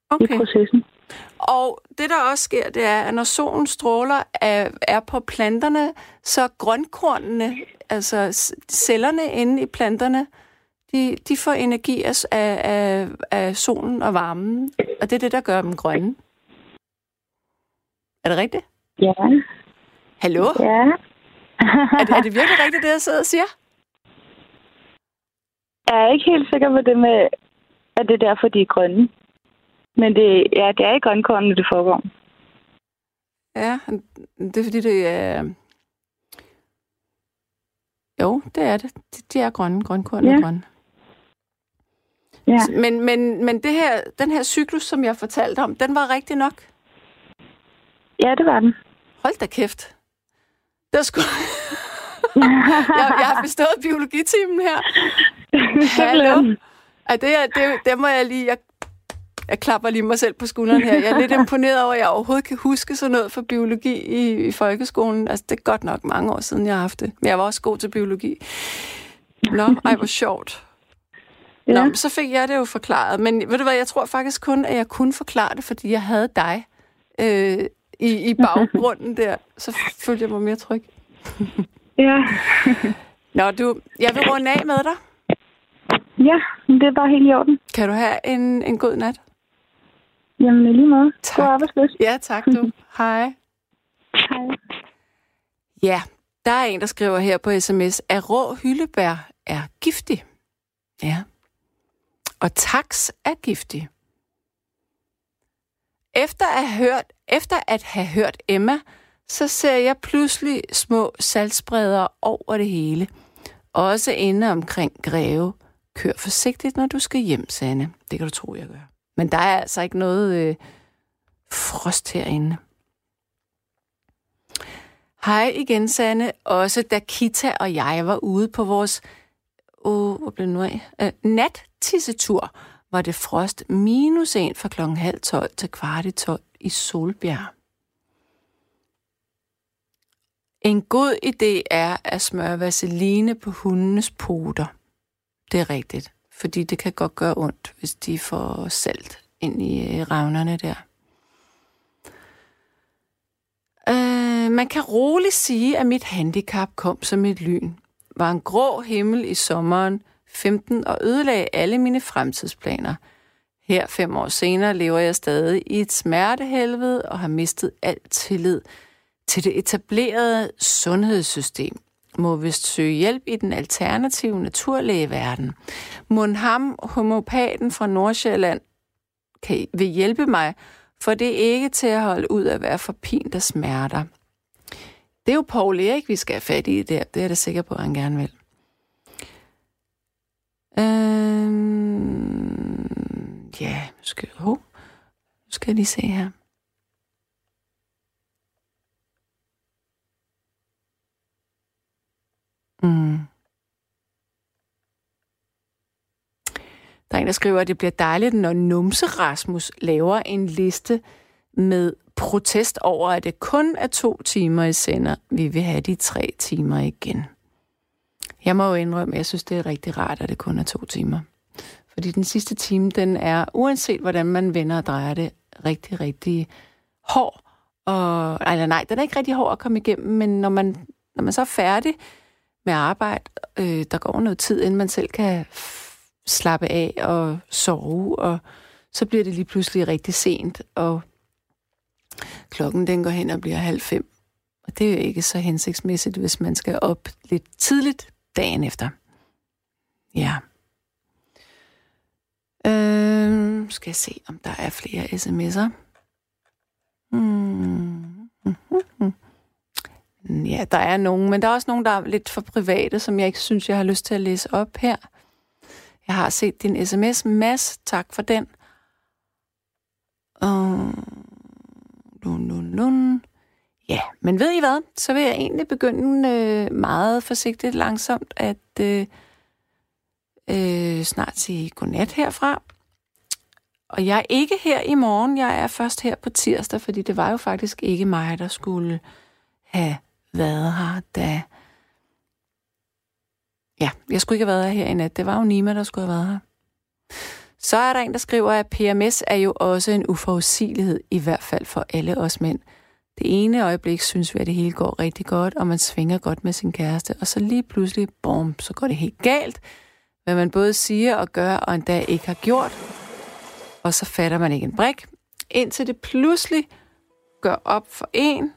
okay. i processen. Og det, der også sker, det er, at når solen stråler er, er på planterne, så grønkornene, altså cellerne inde i planterne, de, de får energi af, af, af, af solen og varmen. Og det er det, der gør dem grønne. Er det rigtigt? Ja. Hallo? Ja. Er det, er det virkelig rigtigt, det jeg sidder og siger? Jeg er ikke helt sikker på det med, at det er derfor, de er grønne. Men det, ja, det er i grønkornene, det foregår. Ja, det er fordi, det er... Jo, det er det. De, er grønne. Grønkorn ja. er grønne. Ja. Men, men, men det her, den her cyklus, som jeg fortalte om, den var rigtig nok? Ja, det var den. Hold da kæft. Det sgu... jeg, jeg har bestået biologitimen her. Hallo. Ja, det, er, det, det må jeg lige... Jeg, jeg klapper lige mig selv på skulderen her. Jeg er lidt imponeret over, at jeg overhovedet kan huske sådan noget for biologi i, i folkeskolen. Altså, det er godt nok mange år siden, jeg har haft det. Men jeg var også god til biologi. Nå, ej, hvor sjovt. Ja. Nå, så fik jeg det jo forklaret. Men ved du hvad, jeg tror faktisk kun, at jeg kunne forklare det, fordi jeg havde dig øh, i, i baggrunden der. Så følte jeg mig mere tryg. Ja. Nå, du, jeg vil runde af med dig. Ja, det er bare helt i orden. Kan du have en, en god nat? Jamen, lige måde. Tak. God arbejdsløs. Ja, tak du. Hej. Hej. Ja, der er en, der skriver her på sms, at rå hyldebær er giftig. Ja. Og tax er giftig. Efter at, hørt, efter at have hørt Emma, så ser jeg pludselig små salgsbreder over det hele. Også inde omkring Greve. Kør forsigtigt, når du skal hjem, Sanne. Det kan du tro, jeg gør. Men der er altså ikke noget øh, frost herinde. Hej igen, Sanne. Også da Kita og jeg var ude på vores oh, hvor blev det nu af? Øh, nattissetur var det frost minus en fra klokken halv 12 til kvart i 12 i Solbjerg. En god idé er at smøre vaseline på hundenes poter. Det er rigtigt, fordi det kan godt gøre ondt, hvis de får salt ind i revnerne ravnerne der. Øh, man kan roligt sige, at mit handicap kom som et lyn. Var en grå himmel i sommeren 15 og ødelagde alle mine fremtidsplaner. Her fem år senere lever jeg stadig i et smertehelvede og har mistet alt tillid til det etablerede sundhedssystem. Må vist søge hjælp i den alternative naturlægeverden. Mon ham, homopaten fra Nordsjælland, kan, vil hjælpe mig, for det er ikke til at holde ud at være for pint og smerter. Det er jo Paul Erik, vi skal have fat i der. Det er jeg da sikker på, at han gerne vil. Øhm, ja, skal, oh, nu skal jeg lige se her. Mm. Der er en, der skriver, at det bliver dejligt, når Numse Rasmus laver en liste med protest over, at det kun er to timer i sender. Vi vil have de tre timer igen. Jeg må jo indrømme, at jeg synes, det er rigtig rart, at det kun er to timer. Fordi den sidste time, den er, uanset hvordan man vender og drejer det, rigtig, rigtig hård. Og, eller nej, den er ikke rigtig hård at komme igennem, men når man, når man så er færdig med arbejde, øh, der går noget tid, inden man selv kan slappe af og sove, og så bliver det lige pludselig rigtig sent, og klokken den går hen og bliver halv fem. Og det er jo ikke så hensigtsmæssigt, hvis man skal op lidt tidligt dagen efter. Ja. Øh, skal jeg se, om der er flere sms'er. Hmm. Mm-hmm. Ja, der er nogen, men der er også nogen, der er lidt for private, som jeg ikke synes, jeg har lyst til at læse op her. Jeg har set din sms. Mads, tak for den. Uh, lun, lun, lun. Ja, men ved I hvad? Så vil jeg egentlig begynde øh, meget forsigtigt, langsomt at øh, øh, snart sige godnat herfra. Og jeg er ikke her i morgen, jeg er først her på tirsdag, fordi det var jo faktisk ikke mig, der skulle have været her, da... Ja, jeg skulle ikke have været her i nat. Det var jo Nima, der skulle have været her. Så er der en, der skriver, at PMS er jo også en uforudsigelighed, i hvert fald for alle os mænd. Det ene øjeblik synes vi, at det hele går rigtig godt, og man svinger godt med sin kæreste, og så lige pludselig, bom, så går det helt galt, hvad man både siger og gør, og endda ikke har gjort. Og så fatter man ikke en brik, indtil det pludselig gør op for en,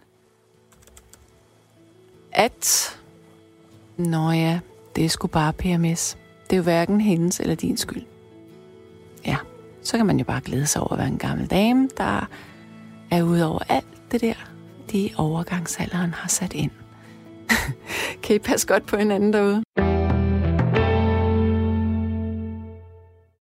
at, nå ja, det er sgu bare PMS. Det er jo hverken hendes eller din skyld. Ja, så kan man jo bare glæde sig over at være en gammel dame, der er ude over alt det der de overgangsalderen har sat ind. kan I passe godt på hinanden derude?